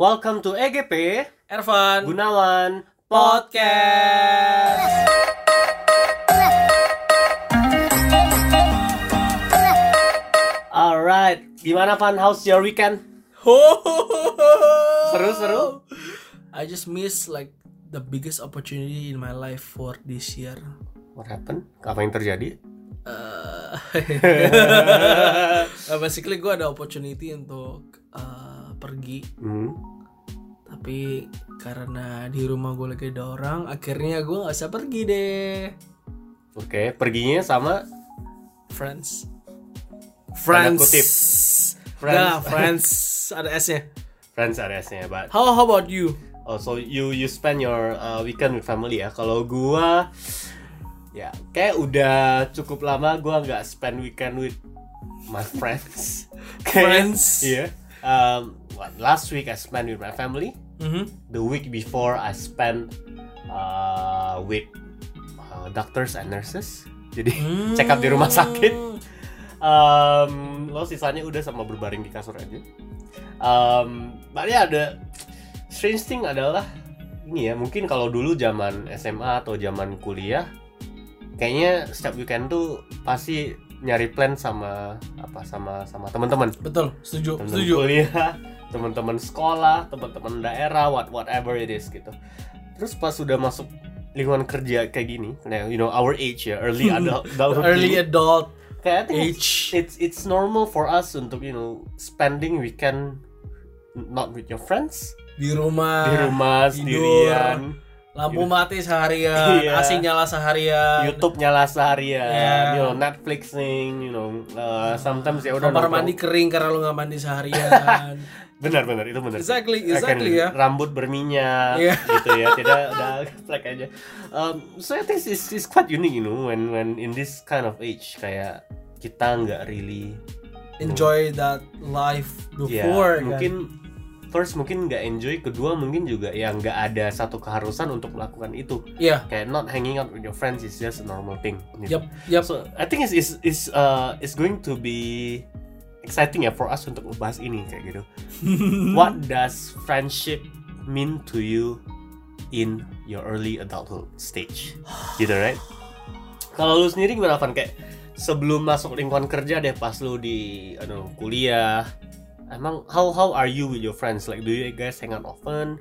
Welcome to EGP Ervan Gunawan Podcast. Alright, gimana Van? How's your weekend? Seru seru. I just miss like the biggest opportunity in my life for this year. What happened? Apa yang terjadi? Uh, basically gue ada opportunity untuk uh, pergi, Hmm. tapi karena di rumah gue lagi ada orang, akhirnya gue nggak bisa pergi deh. Oke, perginya sama Friends. Tanda Friends. kutip. Friends. Nah, friends ada S-nya. friends RS-nya, but How how about you? oh so you you spend your uh, weekend with family ya. Kalau gua ya kayak udah cukup lama gua nggak spend weekend with my friends. Kayak- Friends. Iya. Um, what, last week I spent with my family. Mhm. The week before I spent uh, with uh, doctors and nurses. Jadi check up di rumah sakit. Um, lo sisanya udah sama berbaring di kasur aja. Um, but ya ada strange thing adalah ini ya mungkin kalau dulu zaman SMA atau zaman kuliah kayaknya setiap weekend tuh pasti nyari plan sama apa sama sama teman-teman. Betul, setuju, teman-teman setuju. kuliah teman-teman sekolah teman-teman daerah what whatever it is gitu. Terus pas sudah masuk lingkungan kerja kayak gini nah, you know our age ya early adult adulthood Early adult kayak I think age. it's it's normal for us untuk you know spending weekend not with your friends. Di rumah, di rumah tidur, sendirian lampu mati seharian, Iya. AC nyala seharian, YouTube nyala seharian Yeah. you know Netflixing you know uh, sometimes ya udah kamar mandi kering karena lu nggak mandi seharian. benar benar itu benar Exactly, exactly ya. rambut berminyak Iya. gitu ya tidak udah flek aja um, so I think it's, it's quite unique you know when when in this kind of age kayak kita nggak really Enjoy that life ya before kan. mungkin first mungkin nggak enjoy kedua mungkin juga ya nggak ada satu keharusan untuk melakukan itu Iya. kayak not hanging out with your friends is just a normal thing gitu. Yap, yap. So I think it's it's it's uh it's going to be exciting ya for us untuk membahas ini kayak gitu. What does friendship mean to you in your early adulthood stage? Gitu right? Kalau lu sendiri gimana Van kayak sebelum masuk lingkungan kerja deh pas lu di anu kuliah emang how how are you with your friends like do you guys hang out often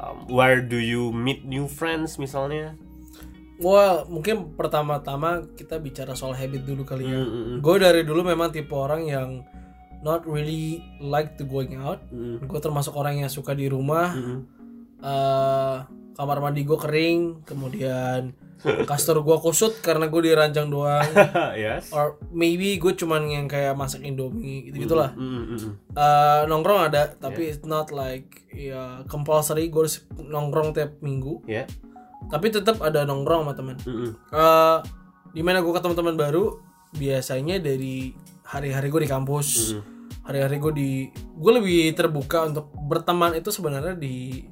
um, where do you meet new friends misalnya Well, mungkin pertama-tama kita bicara soal habit dulu kali ya. Mm, mm, mm. Gue dari dulu memang tipe orang yang not really like to going out. Mm, Gue termasuk orang yang suka di rumah. mm, mm. eh kamar mandi gue kering, kemudian kasur gue kusut karena gue diranjang doang. yes Or maybe gue cuman yang kayak masak indomie gitu gitulah. Mm, mm, mm, mm. Eh, nongkrong ada, tapi it's not like ya compulsory gue harus nongkrong tiap minggu. Ya. Tapi tetap ada nongkrong sama teman. Mm, mm. Eh, di mana gue ketemu teman baru biasanya dari hari-hari gue di kampus. Mm. Hari-hari gue di gue lebih terbuka untuk berteman itu sebenarnya di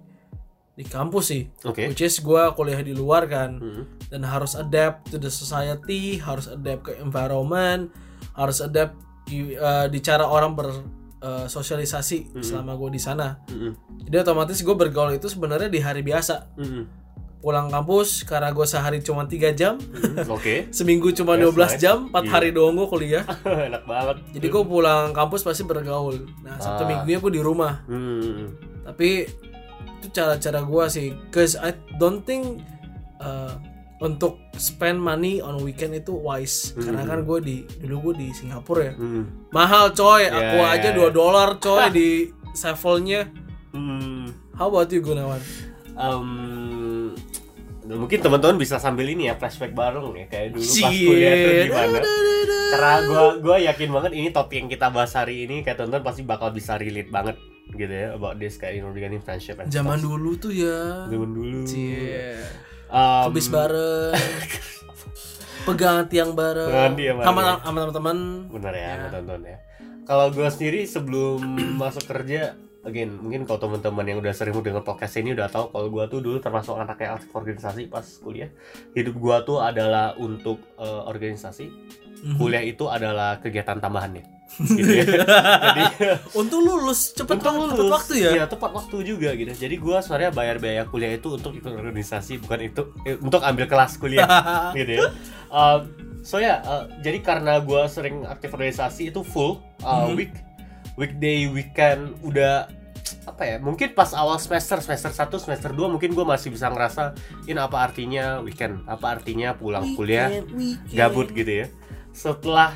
di kampus sih. Oke. Which is gue kuliah di luar kan Mm. dan harus adapt to the society, harus adapt ke environment, harus adapt di, eh, di cara orang bersosialisasi selama gue di sana. Mm, mm. Jadi otomatis gue bergaul itu sebenarnya di hari biasa. Mm, mm. Pulang kampus karena gue sehari cuma tiga jam, Mm, Oke. seminggu cuma That's 12 nice. jam, 4 Iya. hari doang gue kuliah. Enak banget. Jadi gue pulang kampus pasti bergaul. Nah, Sabtu Ah. minggunya gue di rumah. Mm, mm, Tapi itu cara-cara gue sih. Cause I don't think uh, untuk spend money on weekend itu wise. Karena kan gue di dulu gue di Singapura ya. mm. Mahal coy. Ya, Aku aja. 2 dolar coy di sevelnya. Mm. How about you Gunawan? Um, mungkin teman-teman bisa sambil ini ya flashback bareng ya kayak dulu pas kuliah tuh gimana. Karena gua gua yakin banget ini topik yang kita bahas hari ini kayak teman-teman pasti bakal bisa relate banget gitu ya about this kayak you know, regarding friendship and Zaman stuff. dulu tuh ya. zaman dulu. Cie. Um, Habis bareng. Pegangan tiang bareng. Pegangan tiang bareng, Sama ya. sama teman-teman. Bener ya, Ya. teman-teman ya. Kalau gue sendiri sebelum masuk kerja, again mungkin kalau teman-teman yang udah sering dengar podcast ini udah tahu kalau gue tuh dulu termasuk anak yang aktif organisasi pas kuliah. Hidup gue tuh adalah untuk eh, organisasi. Mhm. Kuliah itu adalah kegiatan tambahannya. gitu ya. jadi Untung lulus cepet Untung tepat lulus. waktu ya. Iya, tepat waktu juga gitu. Jadi gua sebenarnya bayar biaya kuliah itu untuk ikut organisasi, bukan itu eh, untuk ambil kelas kuliah gitu ya. Um, so ya, uh, jadi karena gua sering aktif organisasi itu full uh, Mhm. week, weekday, weekend udah apa ya? Mungkin pas awal semester, semester 1, semester 2 mungkin gua masih bisa ngerasa ini apa artinya weekend, apa artinya pulang kuliah Weekend, weekend. gabut gitu ya. Setelah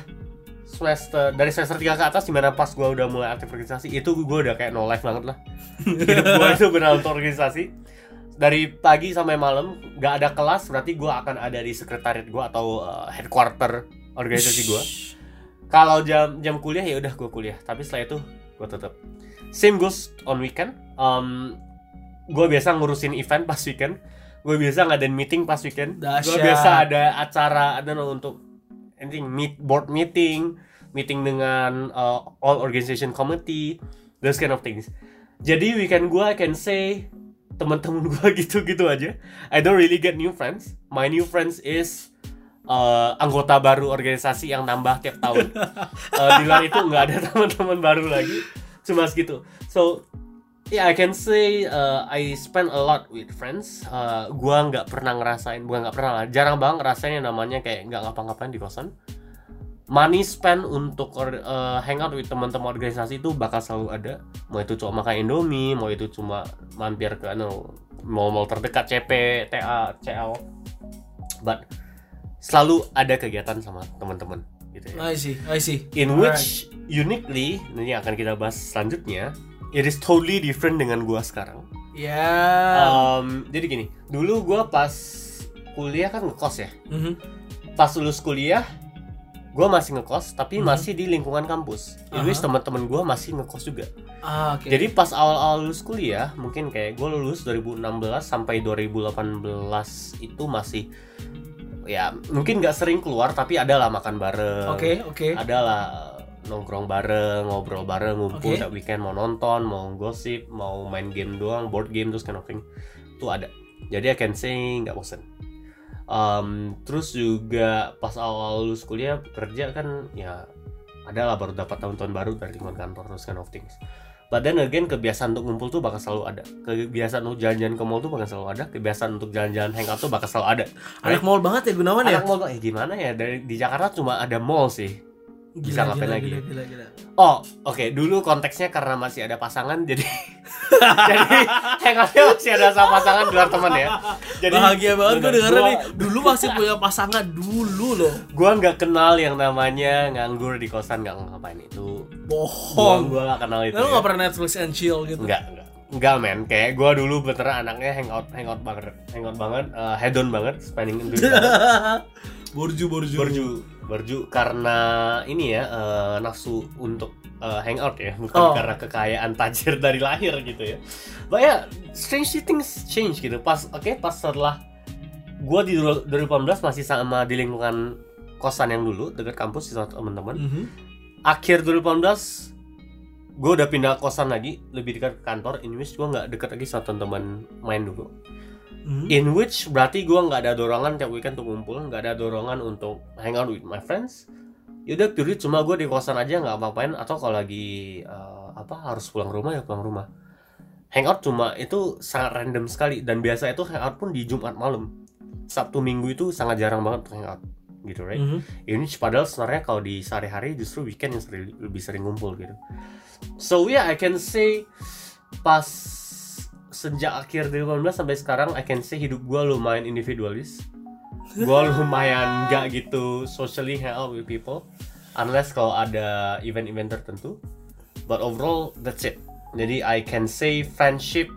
semester dari semester 3 ke atas di mana pas gua udah mulai aktif organisasi itu gua udah kayak no life banget lah hidup gua itu benar untuk organisasi dari pagi sampai malam nggak ada kelas berarti gua akan ada di sekretariat gua atau uh, headquarter organisasi gua kalau jam jam kuliah ya udah gua kuliah tapi setelah itu gua tetap same goes on weekend. Um, gua biasa ngurusin event pas weekend. Gue biasa ngadain meeting pas weekend. Gue biasa ada acara know untuk anything meet board meeting meeting dengan uh, all organization committee those kind of things. Jadi weekend gue I can say teman-teman gue gitu-gitu aja. I don't really get new friends. My new friends is uh, anggota baru organisasi yang nambah tiap tahun. Uh, di luar itu nggak ada teman-teman baru lagi cuma segitu so yeah I can say uh, I spend a lot with friends. Uh, gua nggak pernah ngerasain gua nggak pernah lah jarang banget ngerasain yang namanya kayak nggak ngapa-ngapain di kosan. Money spend untuk uh, hangout with teman-teman organisasi itu bakal selalu ada. Mau itu cuma makan indomie mau itu cuma mampir ke anu mall-mall terdekat CP TA CL but selalu ada kegiatan sama teman-teman gitu ya. I see, I see. in which uniquely ini akan kita bahas selanjutnya it is totally different dengan gua sekarang Ya. Um, jadi gini dulu gua pas kuliah kan ngekos ya Mhm. pas lulus kuliah gua masih ngekos tapi Mhm. masih di lingkungan kampus in which Aha. teman-teman gua masih ngekos juga Ah, oke. jadi pas awal-awal lulus kuliah mungkin kayak gue lulus 2016 sampai 2018 itu masih ya mungkin nggak sering keluar tapi adalah makan bareng Oke, oke. adalah nongkrong bareng, ngobrol bareng, ngumpul tiap weekend mau nonton, mau gosip, mau main game doang, board game terus kind of thing. Itu ada. Jadi I can say nggak bosen. Um, terus juga pas awal lulus kuliah kerja kan ya adalah baru dapat tahun-tahun baru dari lingkungan kantor terus kind of things. But then again kebiasaan untuk ngumpul tuh bakal selalu ada. Kebiasaan untuk jalan-jalan ke mall tuh bakal selalu ada. Kebiasaan untuk jalan-jalan hangout tuh bakal selalu ada. Anak mall banget ya Gunawan ya? Anak mall eh gimana ya dari di Jakarta cuma ada mall sih. Bisa ngapain gila, lagi? Gila, gila, gila. Oh, oke. Dulu konteksnya karena masih ada pasangan, jadi jadi hangoutnya masih ada sama pasangan di luar teman ya. Jadi Bahagia banget gue dengerin gua- nih. Dulu masih punya pasangan dulu loh. Gua nggak kenal yang namanya nganggur di kosan nggak ngapain itu. Bohong. gua nggak kenal itu. Lu ya. gak pernah Netflix and chill gitu? Enggak, enggak. Enggak men, kayak gua dulu beneran anaknya hangout hangout banget, hangout banget, uh, hedon banget, spending duit banget. borju, borju. Berju, berju karena ini ya eh, nafsu untuk eh, hangout ya, bukan Oh. karena kekayaan tajir dari lahir gitu ya. But ya, strange things change gitu. Pas oke, pas setelah gua di 2018 masih sama di lingkungan kosan yang dulu dekat kampus sama teman-teman. Mhm. Akhir 2018 gue udah pindah kosan lagi lebih dekat ke kantor. In which gue nggak dekat lagi sama teman-teman main dulu. Mhm. in which berarti gue nggak ada dorongan tiap weekend untuk ngumpul nggak ada dorongan untuk hang out with my friends. Yaudah purely cuma gue di kosan aja nggak apa-apain. Atau kalau lagi eh, apa harus pulang rumah ya pulang rumah. Hangout cuma itu sangat random sekali. Dan biasa itu hangout pun di Jumat malam. Sabtu Minggu itu sangat jarang banget hangout gitu right? Mhm. ini padahal sebenarnya kalau di sehari-hari justru weekend yang sering, lebih sering ngumpul gitu so yeah I can say pas sejak akhir 2018 sampai sekarang I can say hidup gue lumayan individualis. Gue lumayan gak gitu socially hang out with people unless kalau ada event-event tertentu. But overall that's it. Jadi I can say friendship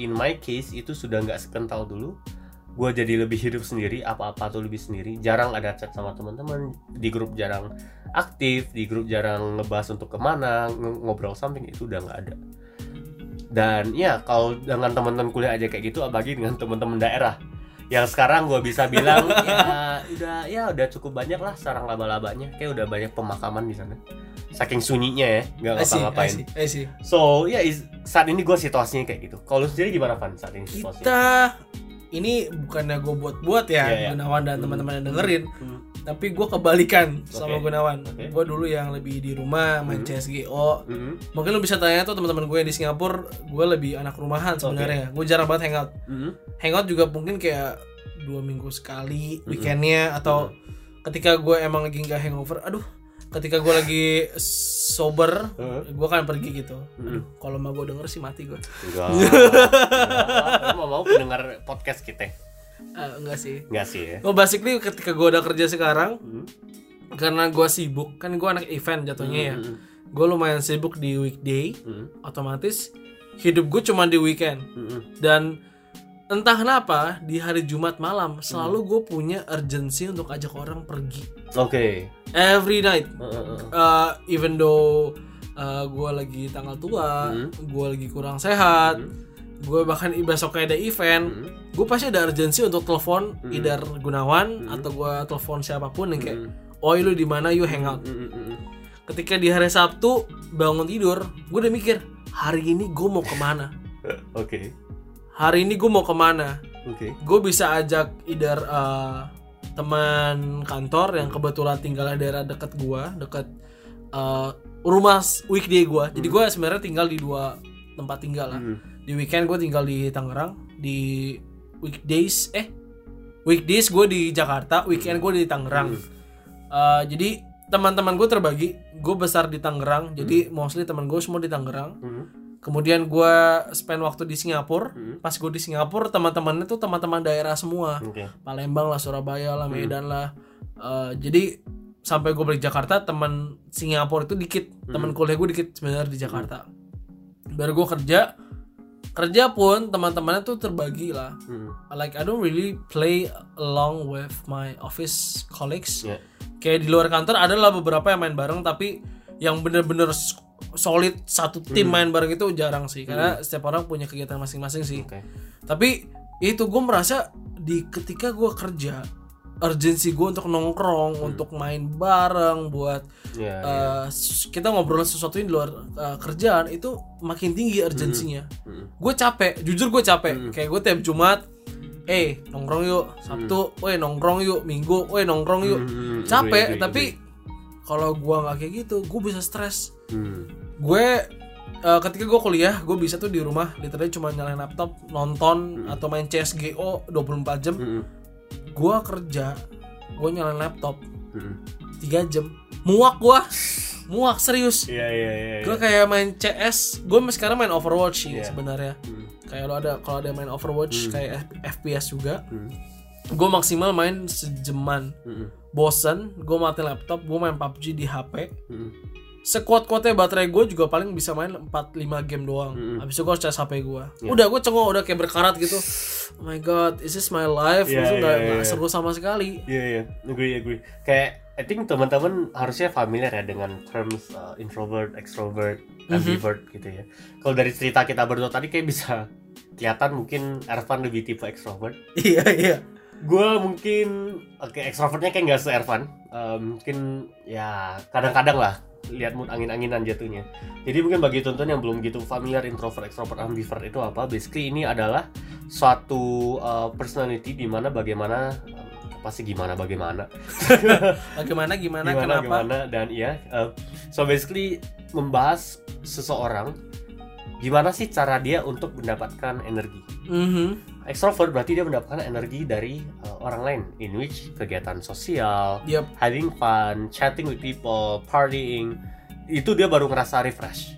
in my case itu sudah nggak sekental dulu gue jadi lebih hidup sendiri apa-apa tuh lebih sendiri. Jarang ada chat sama teman-teman. Di grup jarang aktif di grup jarang ngebahas untuk ke mana ng- ngobrol something itu udah nggak ada. Dan ya kalau dengan teman-teman kuliah aja kayak gitu apalagi dengan teman-teman daerah. Yang sekarang gue bisa bilang ya udah ya udah cukup banyak lah sarang laba-labanya. Kayak udah banyak pemakaman di sana. Saking sunyinya ya nggak ngapa-ngapain. so ya is- saat ini gue situasinya kayak gitu. Kalau sendiri gimana Van saat ini situasinya? Kita ini bukannya gue buat-buat ya Iya, iya. Gunawan dan teman-teman yang dengerin Hmm. tapi gue kebalikan sama Oke. Gunawan Oke. gue dulu yang lebih di rumah main CSGO Hmm. mungkin lu bisa tanya tuh teman-teman gue yang di Singapura gue lebih anak rumahan sebenarnya gue jarang banget hangout Hmm. hangout juga mungkin kayak dua minggu sekali weekendnya atau ketika gue emang lagi nggak hangover aduh ketika gue lagi sober Heeh. gue kan pergi gitu Hmm. aduh kalau mah gue denger sih mati gue Enggak. Enggak. mau mau pendengar podcast kita. Eh, enggak sih Enggak sih ya. Oh basically ketika gue udah kerja sekarang Hmm. karena gue sibuk kan gue anak event jatuhnya ya Hmm. gue lumayan sibuk di weekday Hmm. otomatis hidup gue cuma di weekend Hmm. dan entah kenapa di hari Jumat malam Hmm. selalu gue punya urgency untuk ajak orang pergi Oke. every night Heeh. Uh, even though gue lagi tanggal tua Hmm. gue lagi kurang sehat Hmm. gue bahkan besok ada event Hmm. gue pasti ada urgency untuk telepon Hmm. either Gunawan atau gue telepon siapa pun yang kayak Hmm. oh lu di mana you hangout Hmm. Hmm. ketika di hari Sabtu bangun tidur gue udah mikir hari ini gue mau ke mana Oke. hari ini gue mau ke mana Oke. gue bisa ajak either uh, teman kantor yang kebetulan tinggal di daerah dekat gue dekat uh, rumah weekday gue jadi gue sebenarnya tinggal di dua tempat tinggal lah. Hmm. di weekend gue tinggal di Tangerang di weekdays eh weekdays gue di Jakarta weekend gue di Tangerang. Uh, jadi teman-teman gue terbagi gue besar di Tangerang. Jadi mostly teman gue semua di Tangerang. Hmm. Kemudian gue spend waktu di Singapura Hmm. pas gue di Singapura teman-temannya tuh teman-teman daerah semua Oke. Palembang lah Surabaya Hmm. lah Medan lah Uh, jadi sampai gue balik Jakarta teman Singapura itu dikit Hmm. teman kuliah gue dikit sebenarnya di Jakarta baru gue kerja kerja pun teman-temannya tuh terbagi lah Hmm. like I don't really play along with my office colleagues Ya. kayak di luar kantor ada lah beberapa yang main bareng tapi yang bener-bener solid satu tim Hmm. main bareng itu jarang sih karena setiap orang punya kegiatan masing-masing sih. Oke. tapi itu gue merasa di ketika gue kerja urgensi gue untuk nongkrong untuk main bareng buat Ya. uh, s- kita ngobrol sesuatu yang di luar uh, kerjaan itu makin tinggi urgensinya Hmm. gue capek jujur gue capek. Kayak gue tiap Jumat eh nongkrong yuk. Sabtu, weh nongkrong yuk. Minggu, weh nongkrong yuk. Hmm. capek Agree, agree, tapi kalau gua nggak kayak gitu gue bisa stres Hmm. gue eh, ketika gue kuliah gue bisa tuh di rumah literally cuma nyalain laptop nonton atau main CSGO 24 jam Hmm. gue kerja gue nyalain laptop Hmm. 3 jam muak gue muak serius Iya iya iya. gue kayak main CS gue sekarang main Overwatch sih Iya. sebenarnya Hmm. kayak lo ada kalau ada main Overwatch kayak F- FPS juga Hmm. Gue maksimal main sejaman Hmm. bosen gue mati laptop gue main PUBG di HP Hmm. sekuat-kuatnya baterai gue juga paling bisa main 4-5 game doang Mm-mm. habis itu gue harus HP gue Iya. udah gue cengok udah kayak berkarat gitu oh my god is this my life Iya, itu nggak iya, nggak iya. seru sama sekali Iya iya, agree agree. Kayak I think teman-teman harusnya familiar ya dengan terms uh, introvert, extrovert, ambivert gitu ya. Kalau dari cerita kita berdua tadi kayak bisa kelihatan mungkin Ervan lebih tipe extrovert. iya iya Gue mungkin oke extrovertnya kayak nggak se Ervan. Uh, mungkin ya kadang-kadang lah lihat mood angin-anginan jatuhnya. Jadi mungkin bagi tonton yang belum gitu familiar introvert, extrovert, ambivert itu apa? Basically ini adalah suatu uh, personality di mana bagaimana um, pasti gimana bagaimana bagaimana gimana, gimana kenapa gimana dan iya uh, so basically membahas seseorang gimana sih cara dia untuk mendapatkan energi Mhm. Extrovert berarti dia mendapatkan energi dari uh, orang lain in which kegiatan sosial Yup. having fun chatting with people partying itu dia baru ngerasa refresh.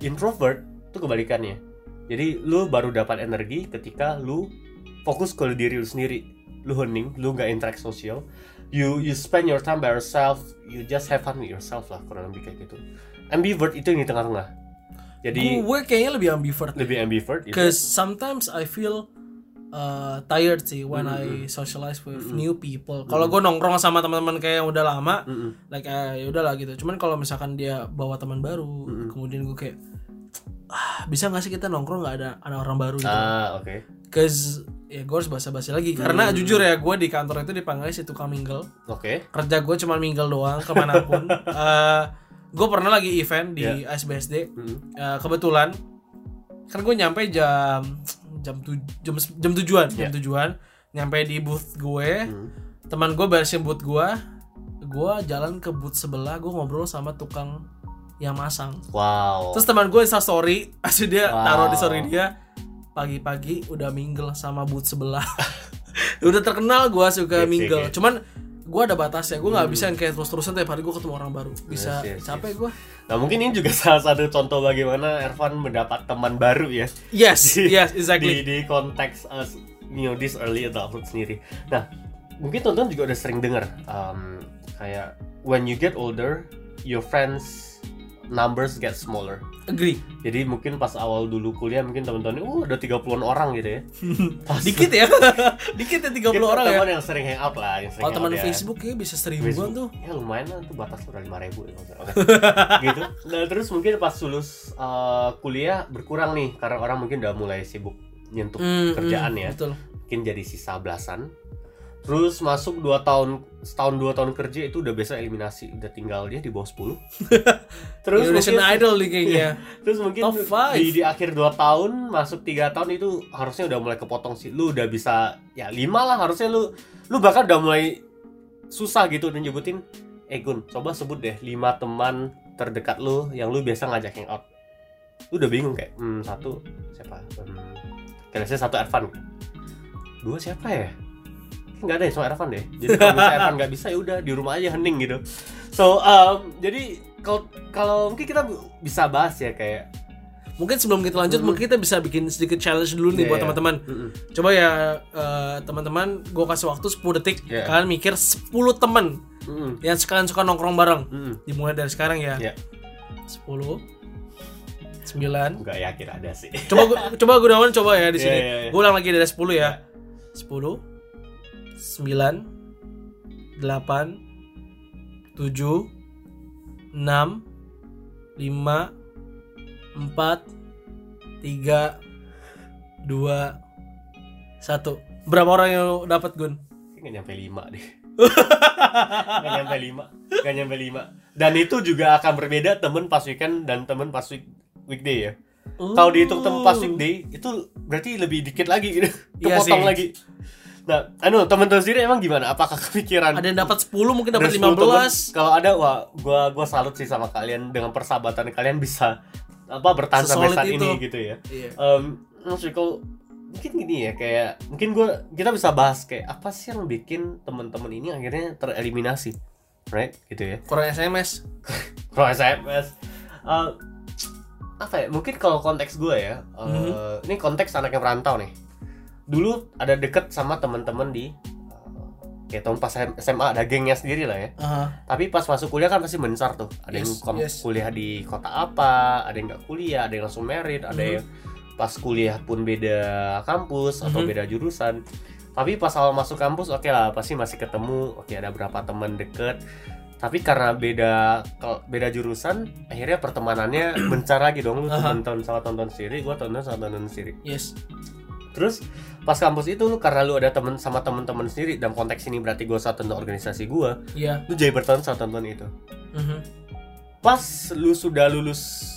Introvert itu kebalikannya. Jadi lu baru dapat energi ketika lu fokus ke diri lu sendiri. Lu hening lu nggak interact sosial. You you spend your time by yourself you just have fun with yourself lah kurang lebih kayak gitu. Ambivert itu yang di tengah-tengah. Jadi gue kayaknya lebih ambivert lebih ambivert gitu. Cause sometimes I feel uh, tired sih when Mm-hmm. I socialize with new people. Kalau gue nongkrong sama teman-teman kayak yang udah lama, Mm-mm. like uh, ya udahlah gitu. Cuman kalau misalkan dia bawa teman baru, Mm-hmm. kemudian gue kayak ah, bisa nggak sih kita nongkrong nggak ada ada orang baru gitu. ah oke Cause ya gue harus basa-basi lagi karena Mm-hmm. jujur ya gue di kantor itu dipanggil si tukang mingle. oke Kerja gue cuma mingle doang ke mana pun. uh, gue pernah lagi event di Yeah. ASBSD. Mm-mm. Uh, kebetulan kan gue nyampe jam jam tuj jam jam tujuan jam Iya. tujuan. Nyampe di booth gue. Hmm. teman gue beresin booth gue. Gue jalan ke booth sebelah gue ngobrol sama tukang yang masang. Wow. terus teman gue insta story asli dia Wow. taruh di story dia pagi-pagi udah mingle sama booth sebelah. Udah terkenal gue suka Oke, mingle. oke. cuman gue ada batasnya. Gue nggak bisa yang kayak terus-terusan tiap hari gue ketemu orang baru. Bisa Yes, yes, capek gue Nah mungkin ini juga salah satu contoh bagaimana Ervan mendapat teman baru ya yes Di- yes di exactly di konteks uh, you know this early adulthood sendiri. Nah mungkin tonton juga udah sering dengar um, kayak when you get older your friends numbers get smaller. agree. Jadi mungkin pas awal dulu kuliah mungkin teman-teman uh ada 30-an orang gitu ya. Pas dikit ya? Dikit ya 30 kita orang ya? teman yang sering hangout lah, yang sering kalau teman ya. Facebook ya bisa seribuan Facebook, tuh. Ya lumayan lah tuh batas udah lima ribu ya, Oke. gitu. Nah terus mungkin pas lulus uh, kuliah berkurang nih karena orang mungkin udah mulai sibuk nyentuh Hmm, kerjaan hmm, ya. betul. Mungkin jadi sisa belasan terus masuk dua tahun setahun dua tahun kerja itu udah biasa eliminasi. Udah tinggal dia di bawah 10 terus Indonesian mungkin Idol nih kayaknya. Terus mungkin di, di akhir 2 tahun masuk tiga tahun itu harusnya udah mulai kepotong sih. Lu udah bisa ya lima lah harusnya lu. Lu bahkan udah mulai susah gitu udah nyebutin eh Gun coba sebut deh lima teman terdekat lu yang lu biasa ngajak hangout. Lu udah bingung kayak hmm, satu siapa? Hmm, kira-kira satu Ervan dua siapa ya nggak ada ya sama Ervan deh jadi kalau misalnya Ervan nggak bisa ya udah di rumah aja hening gitu so um, jadi kalau kalau mungkin kita bisa bahas ya kayak mungkin sebelum kita lanjut Mhm. mungkin kita bisa bikin sedikit challenge dulu nih Iya, buat iya. teman-teman mm-mm. coba ya eh, teman-teman gue kasih waktu 10 detik Iya. kalian mikir 10 teman Mm-mm. yang sekalian suka nongkrong bareng Mm-mm. dimulai dari sekarang ya Iya. 10 9 nggak yakin ada sih coba gua, coba Gunawan coba ya di Iya, sini iya, iya. gue ulang lagi dari 10 ya Iya. 10 9 8 7 6 5 4 3 2 1 Berapa orang yang lu dapat Gun? nggak nyampe lima deh. Nggak nyampe lima. Nggak nyampe lima. Dan itu juga akan berbeda temen pas weekend dan temen pas week weekday ya. Kalau dihitung temen pas weekday itu berarti lebih dikit lagi gitu. Iya kepotong sih. lagi nah anu temen-temen sendiri emang gimana apakah kepikiran Ada yang dapat 10 mungkin dapat Ada 10 temen. 15 Kalau ada wah gua gua salut sih sama kalian dengan persahabatan kalian bisa apa bertahan sampai saat itu. ini gitu ya. Iya. Maksudnya kalau mungkin gini ya kayak mungkin gua kita bisa bahas kayak apa sih yang bikin teman-teman ini akhirnya tereliminasi. Right? Gitu ya. Kurang SMS Kalau SMS eh, apa ya? Mungkin kalau konteks gue ya, eh, Mhm. ini konteks anak yang merantau nih. Dulu ada deket sama teman-teman di eh, kayak tahun pas SMA ada gengnya sendiri lah ya. Aha. Tapi pas masuk kuliah kan pasti mencar tuh. Ada yang Yes, kom- yes. kuliah di kota apa, ada yang nggak kuliah, ada yang langsung merit, ada Mhm. yang pas kuliah pun beda kampus atau Mhm. beda jurusan. Tapi pas awal masuk kampus oke lah pasti masih ketemu, oke ada berapa teman deket. Tapi karena beda beda jurusan, akhirnya pertemanannya mencar lagi dong. Lu Aha. tonton sama tonton sendiri, gua tonton sama tonton sendiri. Yes Terus pas kampus itu lu karena lu ada temen sama temen-temen sendiri dalam konteks ini berarti gua satu tonton organisasi gua, Iya lu jadi berteman sama tonton itu Mhm. pas lu sudah lulus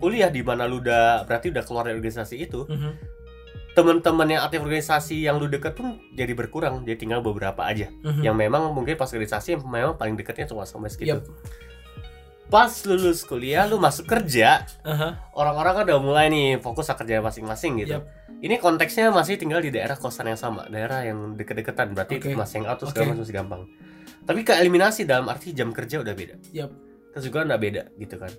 kuliah di mana lu udah berarti udah keluar dari organisasi itu Mhm. teman-teman yang aktif organisasi yang lu deket pun jadi berkurang jadi tinggal beberapa aja Mhm. yang memang mungkin pas organisasi yang memang paling deketnya cuma sama segitu Yap. Pas lulus kuliah lu masuk kerja Aha. orang-orang kan udah mulai nih fokus ke kerja masing-masing gitu Yap. ini konteksnya masih tinggal di daerah kosan yang sama daerah yang deket-deketan berarti Oke. masih yang segala macam masih gampang tapi ke eliminasi dalam arti jam kerja udah beda Yap. terus juga nggak beda gitu kan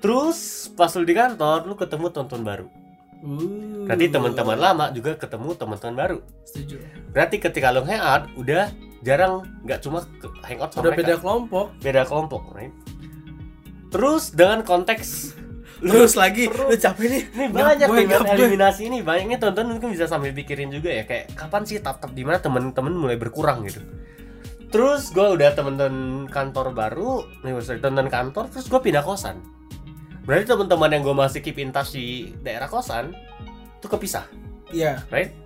terus pas lu di kantor lu ketemu tonton baru Uh. berarti teman-teman lama juga ketemu teman-teman baru Setuju. berarti ketika lu hangout udah jarang nggak cuma hangout sama Udah mereka beda kelompok. beda kelompok right terus dengan konteks Terus lagi, terus. lu capek nih. ini Ngap banyak nih eliminasi ini. Banyaknya tonton mungkin bisa sambil pikirin juga ya kayak kapan sih tahap di mana temen-temen mulai berkurang gitu. Terus gue udah temen-temen kantor baru nih sorry, temen kantor terus gue pindah kosan. Berarti teman-teman yang gue masih keep in touch di daerah kosan itu kepisah. Iya. right?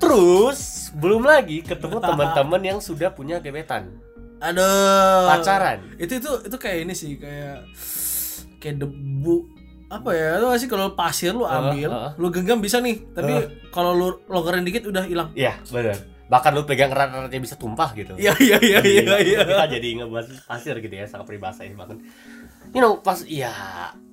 Terus belum lagi ketemu teman-teman yang sudah punya gebetan Aduh. pacaran Itu itu itu kayak ini sih kayak kayak debu apa ya lu gak sih kalau pasir lu ambil uh, uh. lu genggam bisa nih tapi kalau lu longgarin dikit udah hilang Iya, benar. Bahkan lu pegang erat-eratnya bisa tumpah gitu. iya iya iya iya iya Kita jadi ngebahas pasir gitu ya, sangat peribahasa banget. You know, pas ya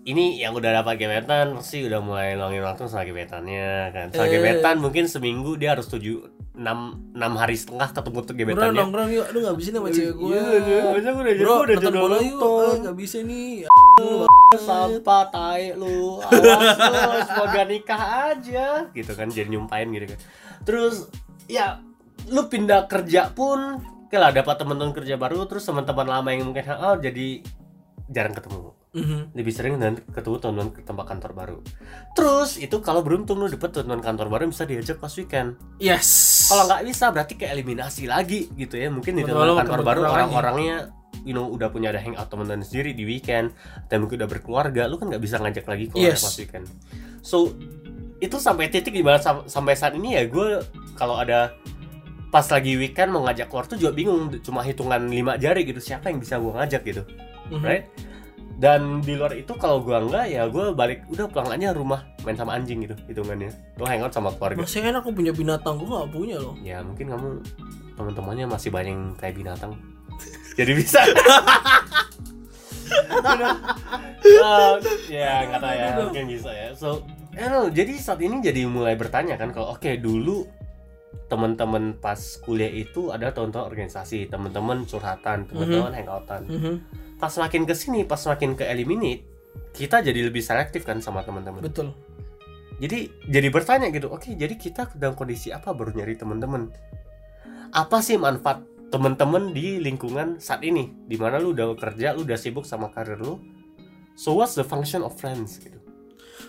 ini yang udah dapat gebetan pasti udah mulai longin waktu sama gebetannya kan. Sama Eh. gebetan mungkin seminggu dia harus tujuh enam enam hari setengah ketemu tuh Bro gebetannya. nongkrong yuk, aduh gak bisa nih sama cewek gue Iya, iya, gue udah Bro udah jodoh bola yuk, ah, gak bisa nih. Sampah tai lu. Awas lu semoga nikah aja. Gitu kan jadi nyumpain gitu kan. Terus ya lu pindah kerja pun oke lah dapat teman-teman kerja baru terus teman-teman lama yang mungkin hangout jadi jarang ketemu Mhm. lebih sering dan ketemu teman-teman ke tempat kantor baru. Terus itu kalau beruntung lu dapet teman kantor baru bisa diajak pas weekend. Yes. Kalau nggak bisa berarti kayak eliminasi lagi gitu ya. Mungkin di teman kantor baru orang-orangnya you know udah punya ada hangout teman-teman sendiri di weekend dan mungkin udah berkeluarga lu kan nggak bisa ngajak lagi keluarga Yes. pas weekend. So itu sampai titik di mana sam- sampai saat ini ya gue kalau ada pas lagi weekend mau ngajak keluar tuh juga bingung cuma hitungan lima jari gitu siapa yang bisa gue ngajak gitu Mhm. right dan di luar itu kalau gua enggak ya gue balik udah pulang aja rumah main sama anjing gitu hitungannya. Lo hangout sama keluarga. Masih enak aku punya binatang, gue gak punya loh. Ya mungkin kamu teman-temannya masih banyak yang kayak binatang. Jadi bisa. Uh, ya nggak tahu ya mungkin bisa ya. So don't know, jadi saat ini jadi mulai bertanya kan kalau oke dulu teman-teman pas kuliah itu ada tonton organisasi teman-teman curhatan teman-teman hangoutan. Mhm. Pas makin ke sini pas makin ke eliminate kita jadi lebih selektif kan sama teman-teman. Betul. Jadi jadi bertanya gitu oke jadi kita dalam kondisi apa baru nyari teman-teman? Apa sih manfaat teman-teman di lingkungan saat ini? Di mana lu udah kerja lu udah sibuk sama karir lu? So what's the function of friends? gitu